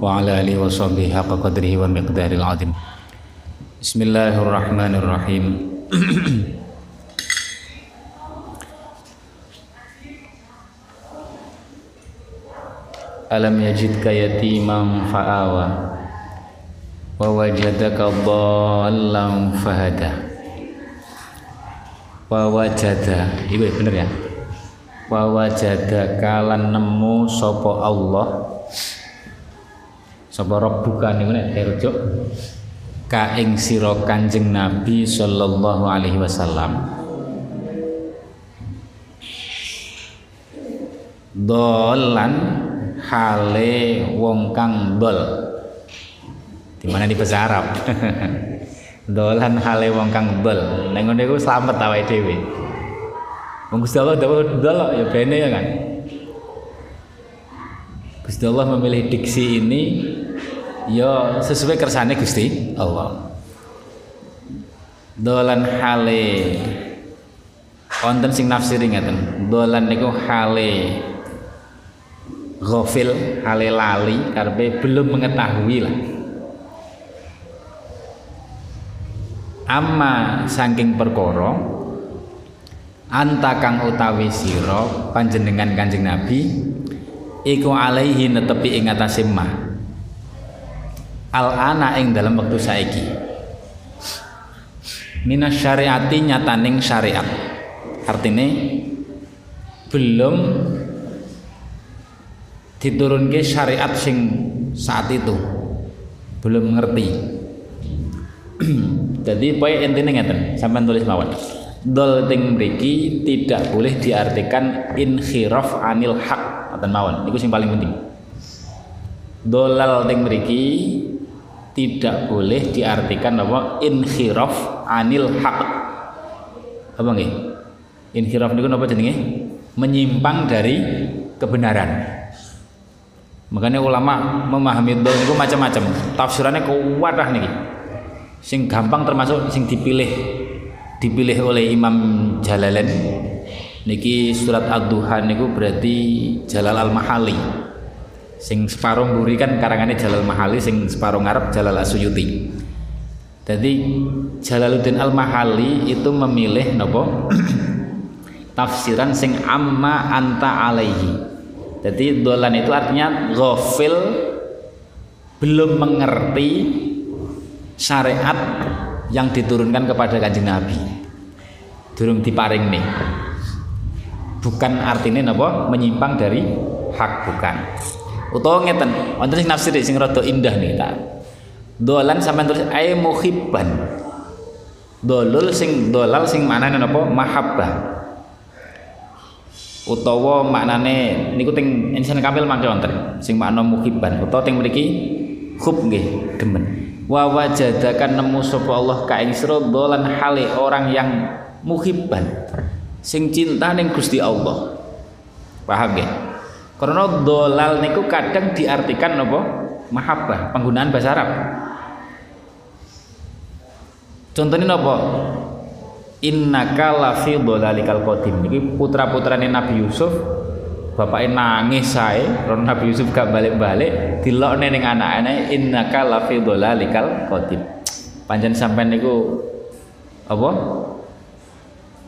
wa ala alihi wa sahbihi haqqa qadrihi wa miqdaril azim. Bismillahirrahmanirrahim. Alam yajidka yatiman fa'awa wa wajadaka dhallan fahada. Wa wajada iku bener ya? Wa wajada kalan nemu sapa Allah. Sapa Rabbuka niku nek dirujuk? Ka ing sira Kanjeng Nabi sallallahu alaihi wasallam. Dolan hale wong kang dol di mana di bahasa Arab? Dolan hale wong kang dol nang ngene iku slamet awake dhewe. Wong Gusti Allah dol ya bene ya kan? Gusti Allah memilih diksi ini ya sesuai kersane Gusti Allah. Dolan hale. Wonten sing nafsiri ngeten dolan niku hale. Ghafil hale lali karepe belum mengetahui lah. Amma saking perkara anta kang utawi sira panjenengan Kanjeng Nabi iku alaihi netepi ing atase al ana ing dalam waktu saiki. Minas syariati nyataning syariat. Artinya belum diturunke syariat sing saat itu. Belum ngerti. Jadi poin intinya ngeten sampai tulis mawon. Dol ting mriki tidak boleh diartikan inhiraf anil hak. Atau mawon. Itu yang paling penting. Dolal ting mriki tidak boleh diartikan apa? Inhiraf anil haq. Apa nggih? Inhiraf niku napa jenenge? Menyimpang dari kebenaran. Makanya ulama memahami dol niku macam-macam. Tafsirannya kuat lah niki. Sing gampang termasuk sing dipilih dipilih oleh Imam Jalalain. Niki surat ad-duha niku berarti Jalal al-Mahali sing separuh mburi kan karangannya Jalal Mahali sing separuh ngarep Jalal Asuyuti jadi Jalaluddin Al Mahali itu memilih nopo? Tafsiran sing amma anta alaihi. Jadi dolan itu artinya ghafil belum mengerti syariat yang diturunkan kepada kanjeng Nabi. Durung diparing nih. Bukan artinya nopo? Menyimpang dari hak bukan utawa ngeten wonten sing nafsir sing rada indah nih tak. Dolan sampean tulis ay muhibban. Dolul sing dolal sing maknane napa? Mahabbah. Utawa maknane niku teng insan kamil mangke wonten sing makna muhibban. Utawa teng mriki hub nggih demen wa wajadakan nemu sapa Allah ka ing sira dolan hale orang yang muhibban. Sing cinta ning Gusti Allah. Paham nggih karena dolal niku kadang diartikan napa mahabbah penggunaan bahasa Arab. Contohnya napa innaka lafi dhalalikal qadim. Iki putra-putrane Nabi Yusuf bapaknya nangis saya karena Nabi Yusuf gak balik-balik dilokne ning anak-anake innaka lafi dhalalikal qadim. Panjen sampean niku apa?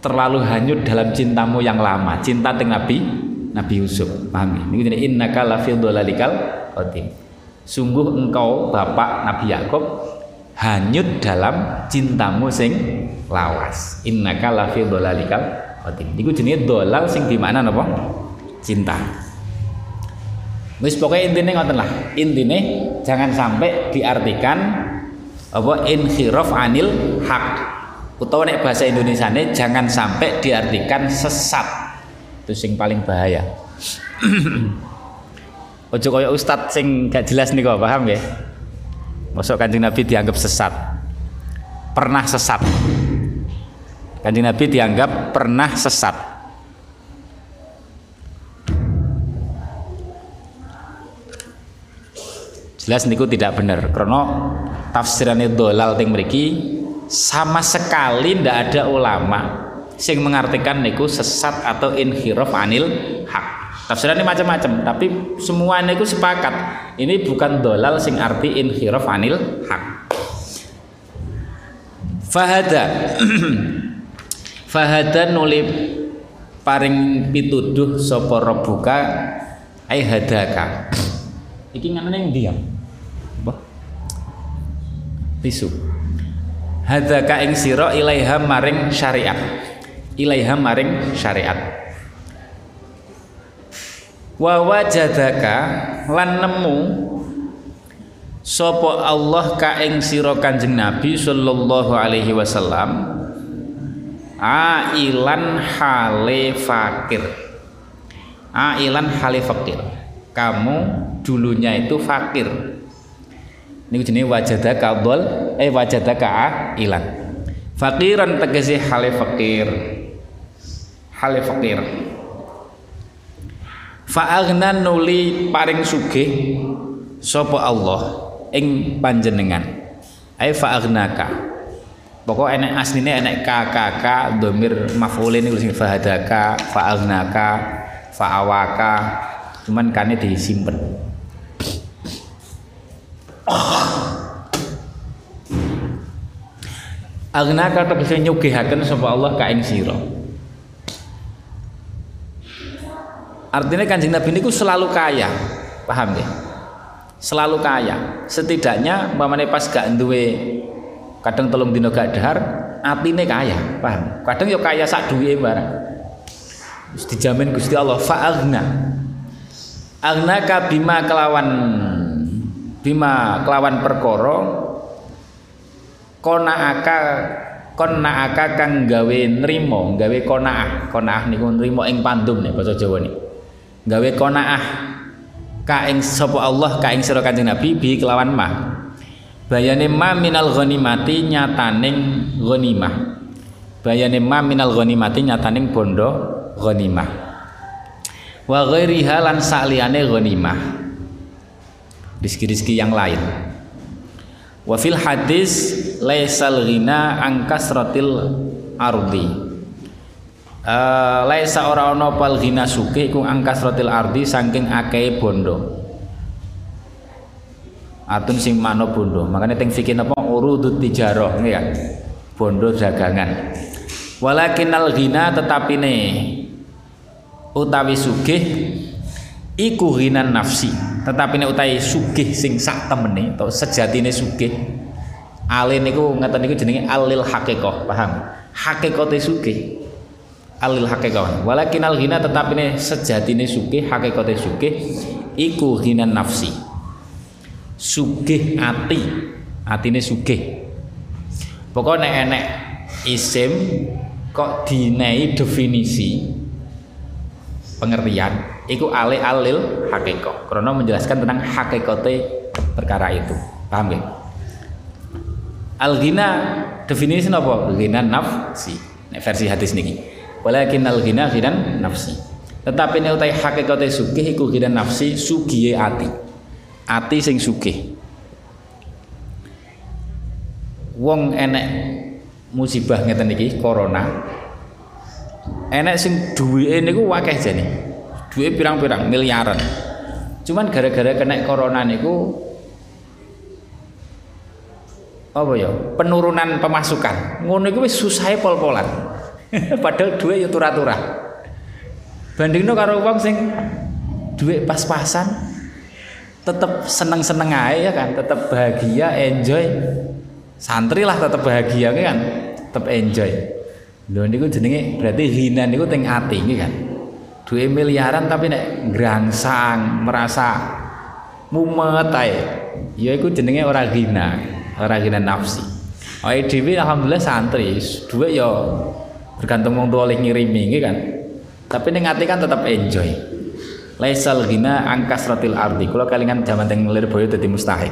Terlalu hanyut dalam cintamu yang lama cinta dengan Nabi Nabi Yusuf paham ya? ini innaka lafi dhalalikal qadim. Sungguh engkau bapak Nabi Yakub hanyut dalam cintamu sing lawas. Innaka lafi dhalalikal qadim. Iku jenenge dolal sing di mana napa? Cinta. Wis pokoknya intinya ngoten lah. Intinya jangan sampai diartikan apa inhiraf anil hak. Utawa nek bahasa Indonesia ini jangan sampai diartikan sesat itu sing paling bahaya. Ojo kaya ustad sing gak jelas nih kok paham ya? Masuk kanjeng Nabi dianggap sesat. Pernah sesat. Kanjeng Nabi dianggap pernah sesat. Jelas niku tidak benar karena tafsirannya dolal ting mriki sama sekali ndak ada ulama sing mengartikan niku sesat atau inhiraf anil hak. Tafsirannya macam-macam, tapi semua niku sepakat ini bukan dolal sing arti inhiraf anil hak. Fahada Fahadan nuli paring pituduh sapa rabbuka ai hadaka. Iki ngene ning diam. Apa? Hadaka ing sira ilaiha maring syariat. Ilaiha maring syariat. Wa wajadaka lan nemu sapa Allah ka ing sira Kanjeng Nabi sallallahu alaihi wasallam ailan hale fakir. Ailan hale fakir. Kamu dulunya itu fakir. Ini jenis wajadaka dol eh wajadaka ailan. Fakiran tegese hale fakir hale fakir. Fa'agna nuli paring sugih sapa Allah ing panjenengan. Ai fa'agnaka pokok enek asline enek KKK domir maf'ulin niku sing fahadaka fa'agnaka fa'awaka. Cuman kane disimpen. Agnaka tegese nyugihaken sapa Allah ka ing sira. Artinya Kanjeng Nabi niku selalu kaya. Paham ya? Selalu kaya. Setidaknya mamane pas gak duwe kadang tolong dino gak dahar atine kaya paham kadang yo kaya sak duwe barang Terus dijamin Gusti Allah fa'agna agna ka bima kelawan bima kelawan perkara konaaka konaaka kang gawe nrimo gawe konaah konaah niku nrimo ing pandum nih bahasa Jawa nih gawe konaah ka ing sapa Allah ka ing sira Kanjeng Nabi bi kelawan mah bayane ma minal ghanimati nyataning ghanimah. Bayane ma minal ghanimati nyataning bondo ghanimah. Wa ghairiha lan sakliyane ghanimah. Rizki-rizki yang lain. Wa fil hadis laisal ghina angkasratil ardi Uh, laisa ora ana pal ghina sugih iku angkasratil ardi saking akeh bondo. Atun sing mano bondo. Makanya teng fikih napa? Urudut tijarah ya? Bondo dagangan. Walakinal ghina tetapi ne utawi sugih iku ghinan nafsi. Tetapi ne utawi sugih sing sak temene atau sejatine sugih. Ale niku ngeten niku jenenge alil haqiqah paham? Hakikate sugih alil haqiqah walakinal ghina tetapi ne sejatine sugih hakikate sugih iku ghinan nafsi. Sugih ati atine sugih. Pokoknya enek isim kok dinai definisi pengertian iku ale alil hakiko karena menjelaskan tentang hakikote perkara itu. Paham gak? al ghina definisi apa? ghina nafsi. Versi hadis niki walakin al ghina ghinan nafsi. Tetapi nek utai hakikate sugih iku ghina nafsi sugihe ati. Ati sing sugih. Wong enek musibah ngeten iki corona. Enek sing duwike niku akeh jane. Duwe pirang-pirang miliaran. Cuman gara-gara kena corona niku apa ya penurunan pemasukan. Ngono iku wis susahe pol-polan padahal duit ya turah-turah. Bandingno karo wong sing duit pas-pasan tetep seneng-seneng aja ya kan? Tetep bahagia enjoy. Santri lah tetep bahagia kan? Tetep enjoy. Lho niku jenenge berarti hina niku teng ati iki kan? Duit miliaran tapi nek grangsang merasa mumet ae ya iku jenenge ora hina ora hina nafsi. Awake dhewe alhamdulillah santri, duit ya bergantung wong tua oleh ngirimi kan. Tapi ning ati kan tetap enjoy. Laisal ghina angkas rotil ardi. Kula kalingan jaman teng Lirboyo dadi mustahik.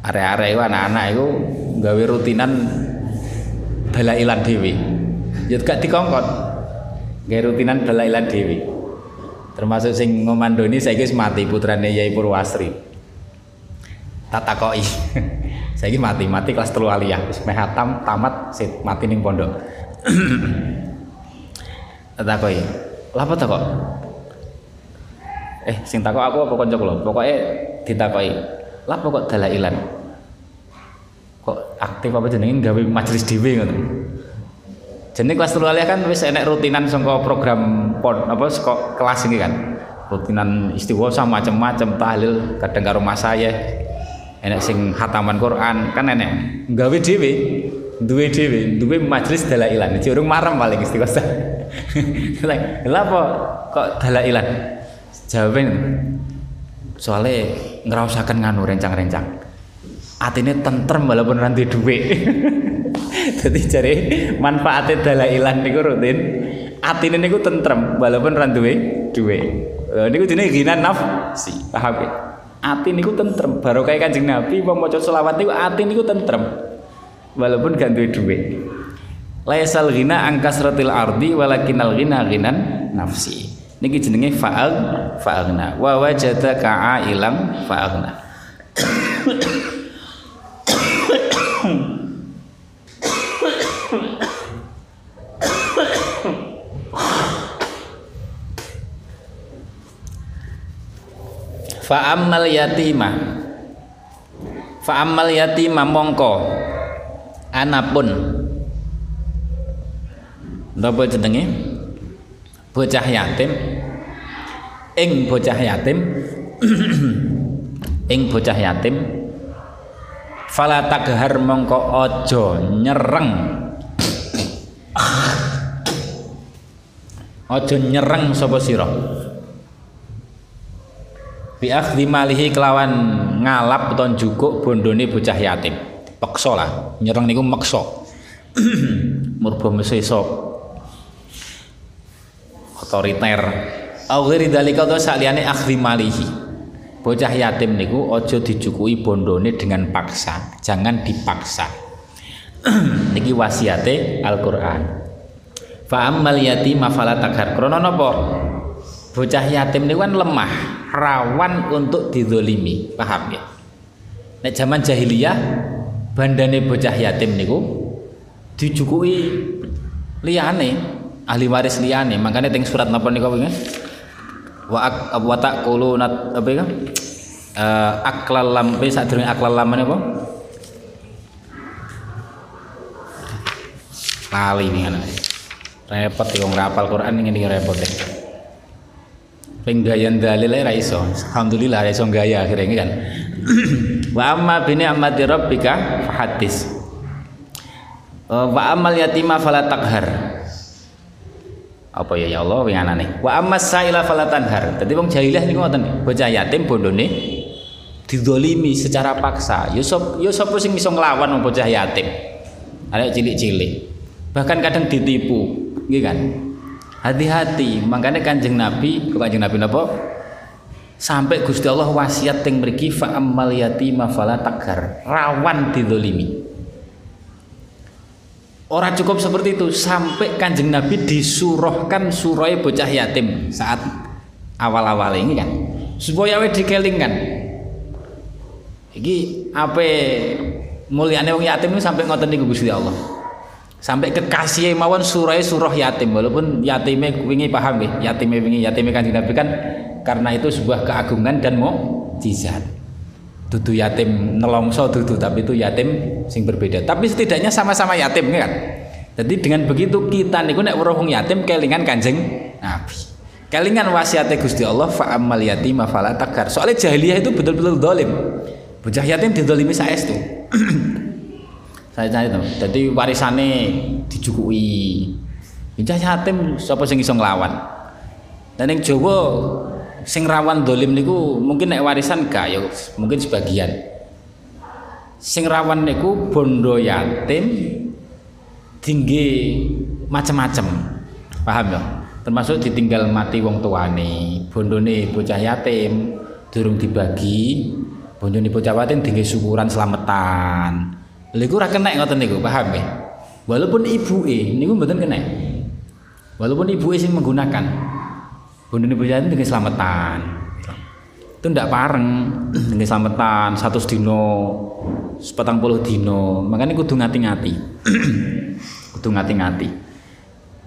Are-are iku anak-anak iku gawe rutinan dalailan dhewe. Ya gak dikongkon. Gawe rutinan dalailan dhewe. Termasuk sing ngomandoni saiki wis mati putrane Yai Purwasri. Tak saiki mati, mati kelas telu aliyah. Wis meh hatam tamat sit mati ning pondok. tak takoki. Lah apa takok? Eh, sing takok aku apa kanca kula? Pokoke ditakoki. Lah pokok dalailan. Kok aktif apa jenenge gawe majelis dhewe ngoten. Jenenge kelas telu aliyah kan wis enek rutinan saka program pon apa saka kelas ini kan. Rutinan istighosah macam-macam tahlil kadang karo mas saya enek sing hataman Quran kan enek gawe dhewe duwe dhewe duwe majelis dalailan. Iki urung marem paling istighosah lha apa kok dalailan? Jawabe soalnya ngerausakan nganu rencang-rencang. Atine tentrem walaupun nanti duwe jadi cari manfaatnya dalailan niku rutin. Atine niku tentrem walaupun randuwe duwe niku jenenge ghina nafsi. Paham ya ati niku tentrem. Baru kayak kanjeng nabi mau maca selawat niku ati niku tentrem. Walaupun gak duwe dhuwit. Laisal ghina angkas ratil ardi walakinal ghina ghinan nafsi. Niki jenenge fa'al fa'alna wa ka'a ilang fa'alna fa ammal yatima. Fa ammal yatima mongko. Anapun. Napa jenenge? Bocah yatim. Ing bocah yatim. Ing bocah yatim. Fala taghar mongko aja nyereng. Aja nyereng sapa sira bi akhdhi malihi kelawan ngalap utawa jukuk bondone bocah yatim. Peksa lah nyereng niku meksa. Murba mesesa otoriter. Au ghairi dalika to saliyane akhdhi malihi. Bocah yatim niku aja dijukui bondone dengan paksa jangan dipaksa. Niki wasiate Al-Qur'an. Fa ammal yatima fala takhar krana bocah yatim niku kan lemah rawan untuk didolimi paham ya? Nek zaman jahiliyah bandane bocah yatim niku dijukui liyane ahli waris liyane. Makanya teng surat napa niku wingi wa ak wa taquluna apa ya aklal lam pe sadurunge aklal lam apa? Lali wingi repot wong rapal Quran ngene repot ya penggayan dalil ra iso. Alhamdulillah ra iso gaya akhirnya kan? Wa amma bini amati rabbika fahadis wa amal yatima fala takhar apa ya ya Allah winganane wa ammas saila fala tanhar. Dadi wong jahiliyah niku ngoten bocah yatim bondone didolimi secara paksa. Sop ya sapa sing iso nglawan bocah yatim? Arek cilik-cilik. Bahkan kadang ditipu, gitu kan? Hati-hati, makanya Kanjeng Nabi, Kanjeng Nabi napa? Sampai Gusti Allah wasiat teng mriki fa ammal yatima taghar, rawan didolimi. Orang cukup seperti itu sampai kanjeng Nabi disuruhkan surai bocah yatim saat awal-awal ini kan supaya we dikelingkan. Iki apa muliane wong yatim sampai ngoten niku Gusti Allah. Sampai kekasih mawon surai surah yatim. Walaupun yatime wingi paham nggih, yatime wingi yatime kanjeng Nabi kan karena itu sebuah keagungan dan mau jizat dudu yatim nelongso dudu tapi itu yatim sing berbeda. Tapi setidaknya sama-sama yatim kan? Jadi dengan begitu kita niku nek weruh yatim kelingan kanjeng Nabi. Kelingan wasiatnya Gusti Allah fa amal yatim fala takar soalnya jahiliyah itu betul-betul dolim. Bocah yatim didolimi saestu saya cari tuh jadi warisannya dijukui. Bocah yatim siapa sing iso nglawan dan yang Jawa sing rawan dolim niku mungkin nek warisan gak ya mungkin sebagian. Sing rawan niku bondo yatim tinggi macam-macam paham ya? Termasuk ditinggal mati wong tuane. Bondone bocah yatim durung dibagi. Bondone bocah yatim tinggi syukuran selamatan lha ora kena ngoten niku paham ya walaupun ibuke niku mboten kena walaupun ibuke sing menggunakan Bunda bujani dengan selamatan. Itu ndak pareng dengan selamatan satu dino, sepatang puluh dino. Makanya kudu ngati-ngati. kudu ngati-ngati.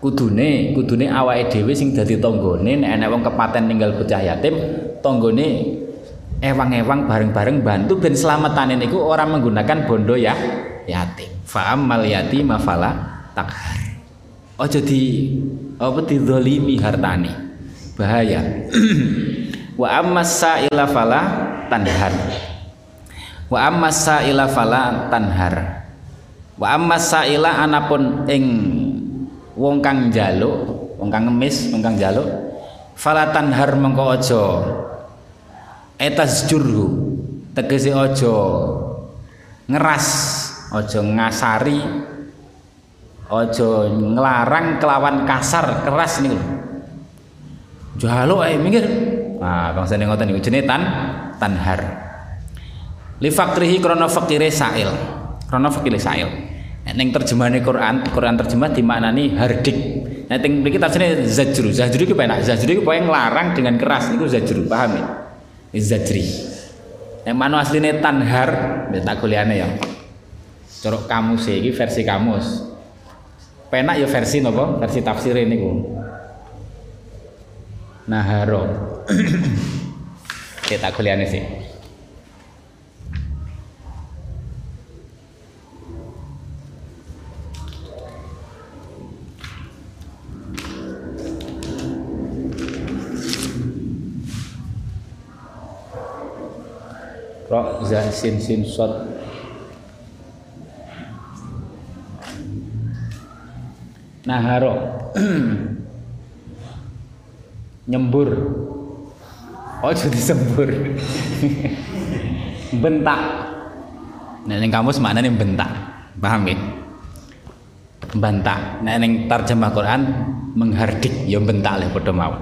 Kudune, kudune awake dhewe sing dadi tanggane nek enek wong kepaten ninggal bocah yatim, tanggane ewang-ewang bareng-bareng bantu. Ben selamatane niku orang menggunakan bondo ya yatim. Fa'amal yatim fala takhar. Ojo di apa dizalimi hartane bahaya. Wa ammas sa'ila fala tanhar. Wa ammas sa'ila fala tanhar. Wa ammas sa'ila anapun ing wong kang njaluk wong kang ngemis wong kang njaluk fala tanhar mengko aja etas jurhu tegese aja ngeras aja ngasari aja nglarang kelawan kasar keras niku Jaluk ae minggir. Nah, bangsane ngoten niku jenenge tan tanhar. Li fakrihi krana fakire sa'il. Krana fakire sa'il. Ning terjemahane Quran, Quran terjemah dimaknani hardik. Nek teng mriki tafsirnya zajru. Zajru iki penak. Zajru iki pokoke nglarang dengan keras niku zajru, paham ya? Zajri. Nek manu asline tanhar, tak kuliahane ya. Corok kamus iki versi kamus. Penak ya versi napa? Versi tafsir niku naharo kita kuliahnya sih Rok za sin sin sod. Naharo nyembur. Oh jadi sembur. Bentak. Nah ini kamus mana nih bentak. Paham ya bentak. Nah ini terjemah Quran menghardik ya bentak lah pada mau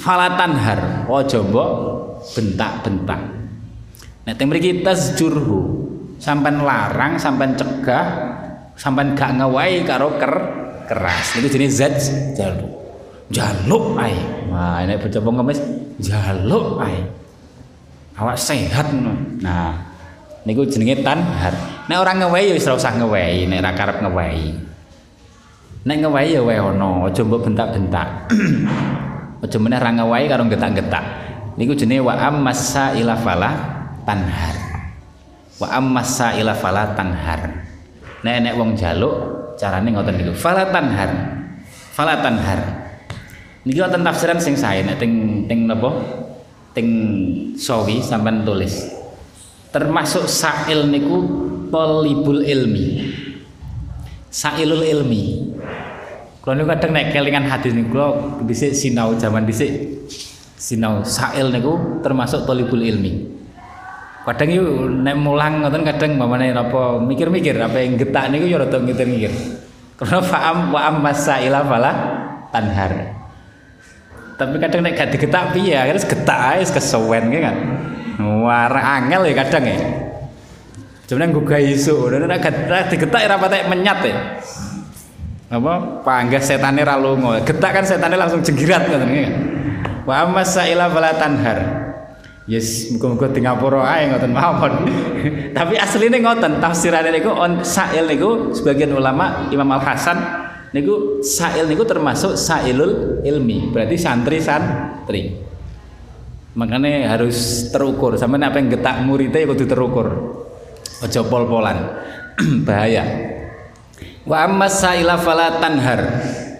falatan har oh coba bentak bentak nah yang beri tasjurhu sampai larang sampai cegah sampai gak ngawai karo ker keras. Itu jenis zat jaluk. Jaluk ay wah ini bocah pengemis jaluk ay awak sehat nah niku jenenge tanhar. Nek orang ngewehi ya wis ora usah ngewehi nek ora karep ngewehi nek ya wae ono aja mbok bentak-bentak. Aja meneh ora ngewehi karo getak-getak niku jenenge wa ammasa ila fala tanhar wa ammasa ila fala tanhar nek nek wong jaluk carane ngoten niku fala tanhar fala tanhar Niki wonten tafsiran sing sae nek teng teng napa? Teng sawi sampean tulis. Termasuk sa'il niku talibul ilmi. Sa'ilul ilmi. Kalau niku kadang nek kelingan hadis niku kula dhisik sinau zaman dhisik sinau sa'il niku termasuk talibul ilmi. Kadang yuk nek mulang ngoten kadang mamane apa mikir-mikir apa yang getak niku yo rada mikir-mikir. Karena fa'am wa masa masaila fala tanhar. Tapi kadang nek gak digetak piye akhirnya getak ae kesuwen kan. War angel ya kadang ya. Cuman gugah isu, nek gak digetak ora patek menyat ya. Apa panggah setane ra lunga. Getak kan setane langsung jenggirat ngoten kan. Wa masa masaila fala tanhar. Yes, muga-muga di ngapura ae ngoten mawon. Tapi asline ngoten, tafsirane niku on sa'il niku sebagian ulama Imam Al Hasan niku sa'il niku termasuk sa'ilul ilmi. Berarti santri santri. Makanya harus terukur. Sampai apa yang getak muridnya kudu terukur. Ojo pol-polan. Bahaya. Wa amma sa'ila fala tanhar.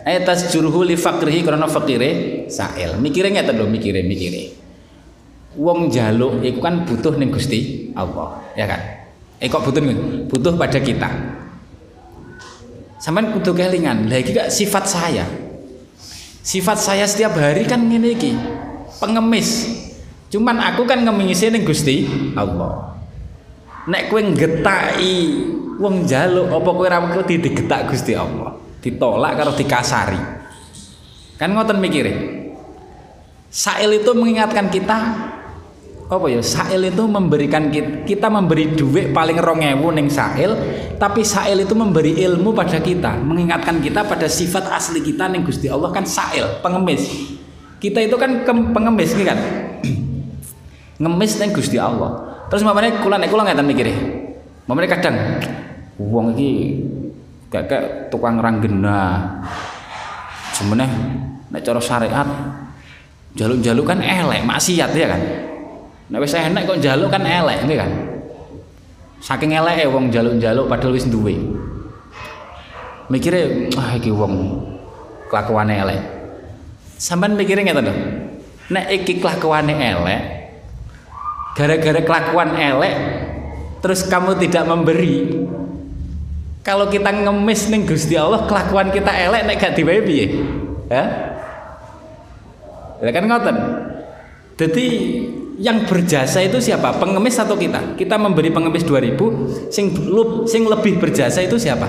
Ayatas jurhu li fakrihi karena fakire sa'il. Mikire ngeten lho, mikire mikire wong jaluk itu kan butuh ning Gusti Allah, ya kan? Eh kok butuh nih? Butuh pada kita. Sampai butuh kelingan. Lagi gak sifat saya. Sifat saya setiap hari kan ngene iki. Pengemis. Cuman aku kan ngemisi ning Gusti Allah. Nek kowe ngetaki wong jaluk apa kowe ora wedi digetak Gusti Allah. Ditolak karo dikasari. Kan ngoten mikire. Sail itu mengingatkan kita apa ya? Sail itu memberikan kita, kita memberi duit paling rongewu neng sail tapi sail itu memberi ilmu pada kita mengingatkan kita pada sifat asli kita neng Gusti Allah kan sail pengemis. Kita itu kan pengemis kan? Ngemis neng Gusti Allah. Terus mamane kula nek kula ngeten mikire mamane kadang wong iki gak kayak tukang ranggena. Sebenarnya nek cara syariat jaluk-jaluk kan elek maksiat ya kan Nek wis enek kok njaluk kan elek nggih kan. Saking eleke wong njaluk-njaluk padahal wis duwe. Mikire ah iki wong kelakuane elek. Sampeyan mikire ngeten to. Nek iki kelakuane elek gara-gara kelakuan elek terus kamu tidak memberi kalau kita ngemis nih Gusti Allah kelakuan kita elek nek gak diwehi piye ya ya kan ngoten jadi yang berjasa itu siapa? Pengemis atau kita? Kita memberi pengemis 2000, sing sing lebih berjasa itu siapa?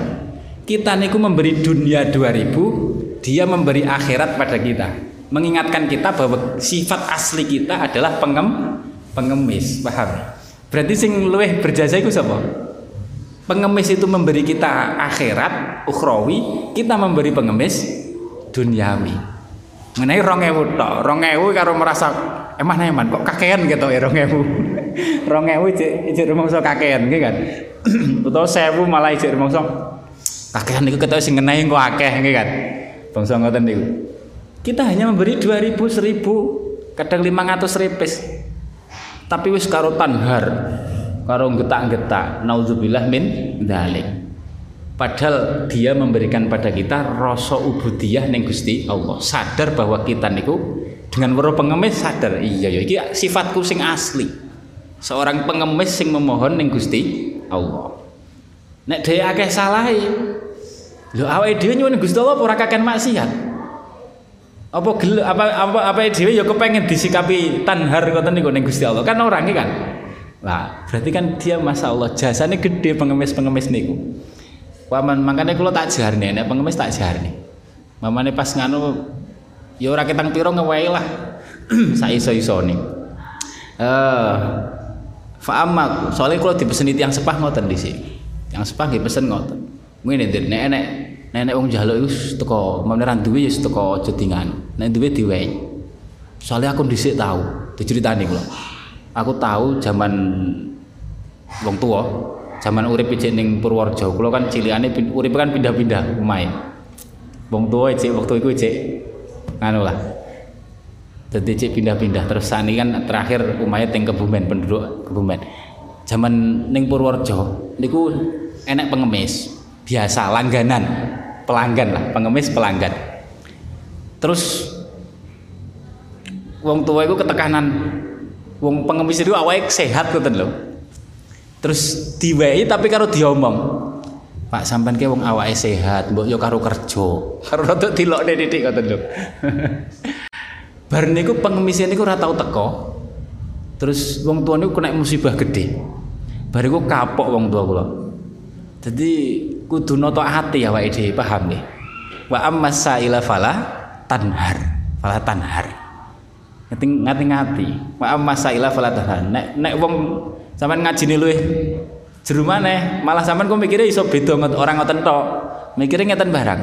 Kita niku memberi dunia 2000, dia memberi akhirat pada kita. Mengingatkan kita bahwa sifat asli kita adalah pengem pengemis, paham? Berarti sing lebih berjasa itu siapa? Pengemis itu memberi kita akhirat, ukhrawi, kita memberi pengemis duniawi. Mengenai rong ewu tok, rong ewu karo merasa emang eman kok kakean gitu ya rong ewu? Rong ewu cek rumongso kakean gitu kan? Utawa sewu malah cek rumongso kakean itu kita sing ngenai kok akeh gitu kan? Bangsa ngoten niku. Kita hanya memberi 2000 1000 kadang 500 ripis tapi wis karo tanhar karo getak-getak naudzubillah min dalik padahal dia memberikan pada kita rasa ubudiyah ning Gusti Allah. Sadar bahwa kita niku dengan weruh pengemis sadar iya ya iki sifatku sing asli. Seorang pengemis sing memohon ning Gusti Allah. Nek dhewe akeh salah lho awake dhewe nyuwun Gusti Allah ora kaken maksiat? Apa gel apa apa apa dhewe ya kepengen disikapi tanhar ngoten niku ning Gusti Allah? Kan orang iki kan? Lah berarti kan dia masa Allah jasanya gede pengemis-pengemis niku. Paman makanya kalau tak jarne nek pengemis tak jarne. Mamane pas nganu ya ora ketang piro ngewae lah. Saiso-isone eh fa amma soalnya kalau dipesen yang sepah ngoten sini yang sepah nggih pesen ngoten. Ngene nek nek nenek wong jaluk iku teko meneran duwe ya teko jedingan nek duwe diwehi soalnya aku dhisik tahu diceritani kula. Aku tahu zaman wong tua zaman urip ijek ning Purworejo. Kula kan cilikane urip kan pindah-pindah omahe. Wong tua ijek waktu iku ijek nganu lah. Jadi cek pindah-pindah. Terus sani kan terakhir umayat yang kebumen penduduk kebumen. Zaman ning Purworejo niku enek pengemis biasa langganan. Pelanggan lah pengemis pelanggan. Terus wong tua itu ketekanan. Wong pengemis itu awalnya sehat ngoten lho. Terus diwehi tapi karo diomong Pak sampean ke wong awake sehat, mbok yo karo kerja. Karo rada dilokne titik ngoten lho. Bar niku pengemis niku ora tau teko. Terus wong tua niku kena musibah gede. Bariku kapok wong tua kula. Jadi kudu nata ati awake dhewe paham nggih. Wa amma sa'ila fala tanhar. Fala tanhar. Ngati ngati ngati. Wa amma sa'ila fala tanhar. Nek nek wong sampean ngajine luwih jero maneh, malah sampean kok mikire iso beda orang ngoten tok. Mikire ngeten barang.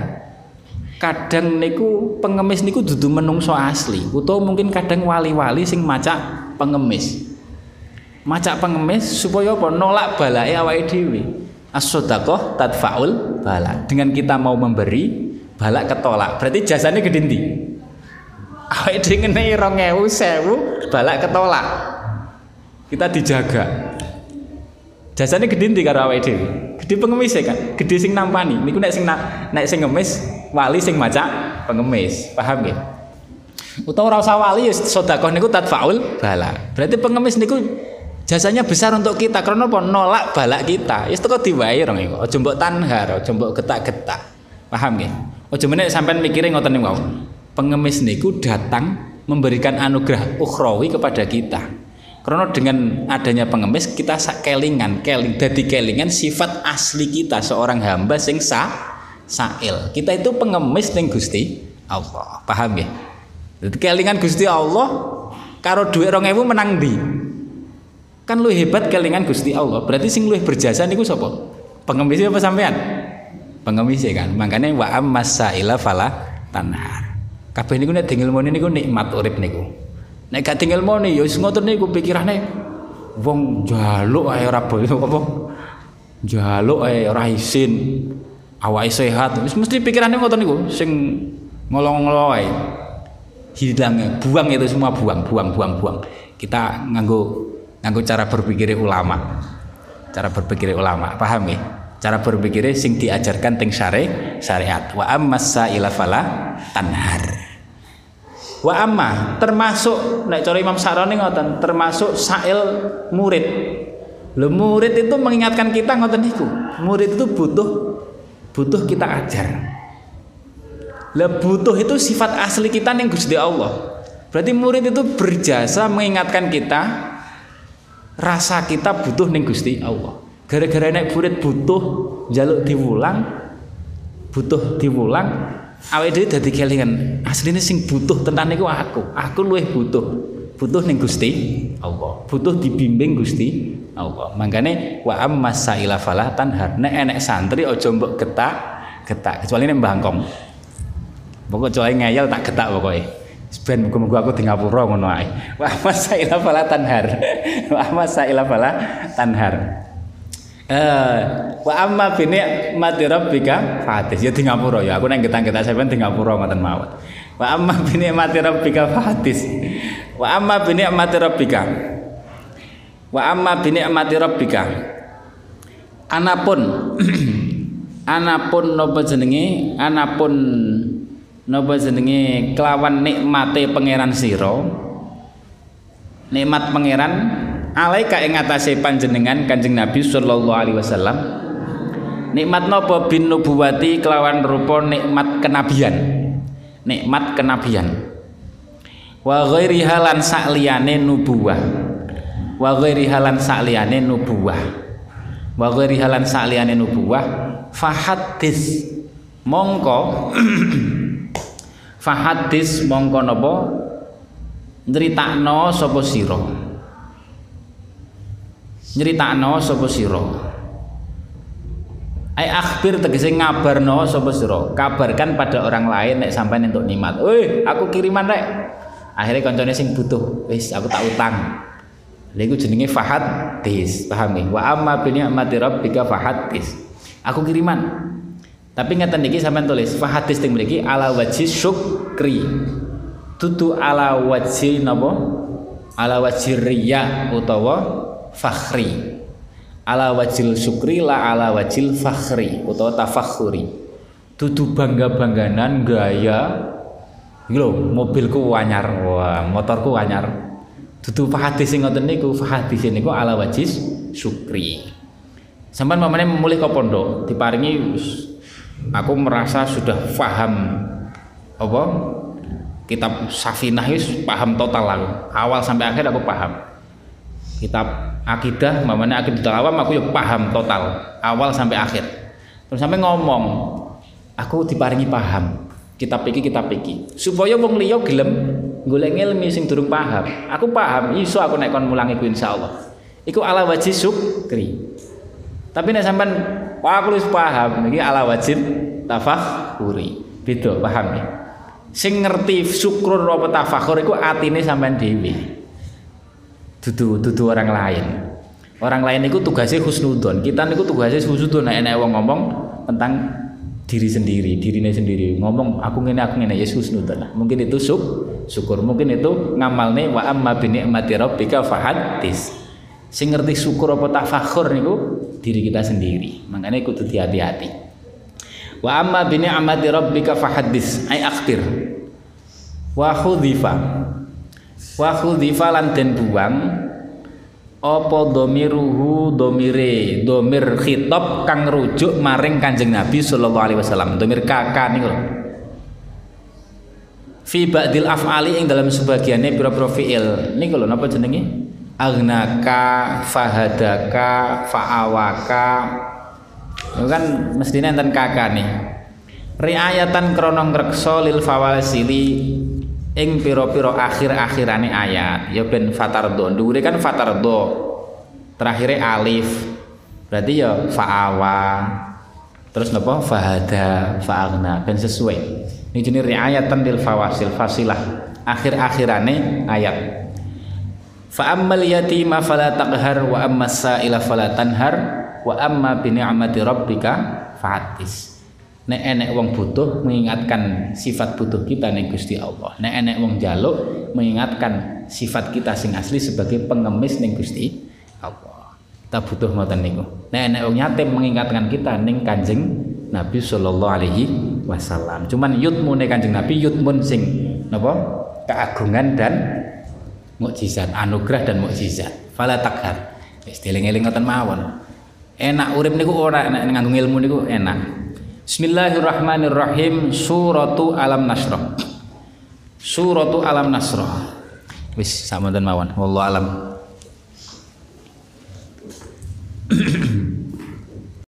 Kadang niku pengemis niku dudu menungso asli, utawa mungkin kadang wali-wali sing macak pengemis. Macak pengemis supaya apa? Nolak balake awake dhewe. As-sadaqah tadfaul bala. Dengan kita mau memberi, balak ketolak. Berarti jasanya gede ndi? Awake dhewe ngene 2000, 1000, balak ketolak. Kita dijaga. Jasanya gede ndi karo awake dhewe? Gede pengemis ya kan? Gede sing nampani. Niku nek sing nek sing ngemis wali sing maca pengemis. Paham ya utawa ora usah wali ya sedekah niku tadfaul bala berarti pengemis niku jasanya besar untuk kita karena apa? Nolak balak kita. Ya teko diwae rong iku. Aja mbok tanhar aja mbok getak-getak. Paham ya aja meneh sampean mikire ngoten niku pengemis niku datang memberikan anugerah ukhrawi kepada kita karena dengan adanya pengemis kita kelingan keling dadi kelingan sifat asli kita seorang hamba sing sah sail. Kita itu pengemis ning Gusti Allah. Paham ya? Jadi kelingan Gusti Allah karo duit 2000 menang di. Kan lu hebat kelingan Gusti Allah. Berarti sing luwih berjasa niku sapa? Pengemis apa sampean? Pengemis ya kan. Makanya wa ammasaila fala tanhar. Kabeh niku nek dingilmone niku nikmat urip niku. Nek gak dingilmone ya wis ngoten niku pikirane. Wong jaluk ae ora apa jaluk ae ora isin. Sehat. Wis mesti pikirannya ngoten niku sing ngolong-ngolong hilangnya buang itu semua buang buang buang buang. Kita nganggo nganggo cara berpikir ulama. Cara berpikir ulama paham ya cara berpikir sing diajarkan teng syari syariat. Wa amma sa'ila fala tanhar wa amma termasuk nek cara Imam Saroni ngoten termasuk sa'il murid. Lho murid itu mengingatkan kita ngoten niku. Murid itu butuh butuh kita ajar. Lah butuh itu sifat asli kita yang Gusti Allah. Berarti murid itu berjasa mengingatkan kita rasa kita butuh ning Gusti Allah. Gara-gara naik murid butuh jaluk diwulang butuh diwulang awake dhewe dadi kelingan asline sing butuh tentang niku aku. Aku luwih butuh. Butuh ning Gusti Allah. Butuh dibimbing Gusti Allah. Makanya wa amma saila falah tanhar. Nek enek santri aja mbok getak getak. Kecuali nek bangkong pokok kecuali ngeyel tak getak pokoknya ben muga-muga aku di ngapura ngono ae. Wa amma saila falah tanhar. Wa amma saila falah tanhar Eh, wa amma bini mati rabbika fatis ya di ngapura ya aku neng getang-getang sampean di ngapura ngoten mawon wa amma bini mati rabbika fatis Wa amma bi ni'mati rabbika. Wa amma bi ni'mati rabbika. Anapun anapun napa jenenge? Anapun napa jenenge kelawan nikmate pangeran sira. Nikmat pangeran alaika ing atase panjenengan Kanjeng Nabi sallallahu alaihi wasallam. Nikmat napa bin nubuwati kelawan rupa nikmat kenabian. Nikmat kenabian. Wa ghairi halan sakliyane nubuwah. Wa ghairi halan sakliyane nubuwah. Wa ghairi halan sakliyane nubuwah. Fahadis mongko. Fahadis mongko napa? Nyritakno sapa sira nyritakno sapa sira? Ai akhbir tegese ngabarno sapa sira? Kabarkan pada orang lain nek sampean entuk nikmat. Woi aku kiriman rek. Akhirnya koncone sing butuh. Wis aku tak utang. Lha iku jenenge fahadis paham ya wa amma bi ni'mati rabbika fahadis. Aku kiriman. Tapi ngeten iki sampean tulis fahadis ting mriki ala wajhi syukri. Tutu ala wajhi napa? Ala wajhi riya utawa fakhri ala wajil syukri la ala wajil fakhri utawa tafakhuri tutu bangga-bangganan gaya lho, mobilku anyar, wah, motorku anyar. Dudu fahadis sing ngoten niku, fahadis niku ala wajis syukri. Sampai mamane memulih ke pondok, diparingi aku merasa sudah paham apa kitab Safinah paham total aku. Awal sampai akhir aku paham. Kitab akidah mamane akidah awam aku ya paham total awal sampai akhir. Terus sampai ngomong aku diparingi paham kitab iki kitab iki. Supaya wong liya gelem golek ilmu sing durung paham. Aku paham iso aku nek kon mulang iku insyaallah. Iku ala wajib syukri. Tapi nek sampean aku wis paham iki ala wajib tafakhuri beda paham ya? Sing ngerti syukur apa tafakhur iku atine sampean dhewe dudu dudu orang lain. Orang lain itu tugasnya husnudon. Kita itu tugasnya husnudon. Nah enak wong ngomong tentang diri sendiri dirinya sendiri. Ngomong aku ngene aku ngene. Ya husnudon lah. Mungkin itu syuk, syukur. Mungkin itu ngamal nih wa amma bi ni'mati rabbika fahaddis sing ngerti syukur apa tafakhur niku diri kita sendiri. Makanya ikut hati-hati wa amma bi ni'mati rabbika fahaddis ay akhbir wa khudhifa wa khudhifa lan den buang. Apa domiruhu domire? Domir khitab kang rujuk maring kanjeng Nabi sallallahu alaihi wasallam. Domir kakak niku fi ba'dil af'ali ing dalam sebagiannya pira-pira fi'il. Niku lho napa jenenge? Aghnaka fahadaka fa'awaka. Itu kan mestinya enten kakak nih. Riayatan kronong ngrekso lil fawasili ing piro-piro akhir-akhirane ayat ya ben fatardo dhuwure kan fatardo terakhirnya alif. Berarti ya fa'awa. Terus napa? Fahada fa'agna ben sesuai. Ini jenis riayatan lil fawasil fasilah. Akhir-akhirane ayat. Fa'ammal yatima fala taqhar wa amma sa'ila fala tanhar wa amma bi ni'mati rabbika fa'atis nek enek wong butuh mengingatkan sifat butuh kita nih Gusti Allah. Nek enek wong jaluk mengingatkan sifat kita sing asli sebagai pengemis nih Gusti Allah. Kita butuh ngoten niku. Nek enek wong yatim mengingatkan kita ning Kanjeng Nabi sallallahu alaihi wasallam. Cuman yutmune Kanjeng Nabi yutmun sing napa? Keagungan dan mukjizat anugerah dan mukjizat. Fala takhar. Wis dieling-eling ngoten mawon. Enak urip niku ora enak nganggo ilmu niku enak Bismillahirrahmanirrahim. Suratu alam nasrah suratu alam nasrah wis sama dan mawon. Wallahu alam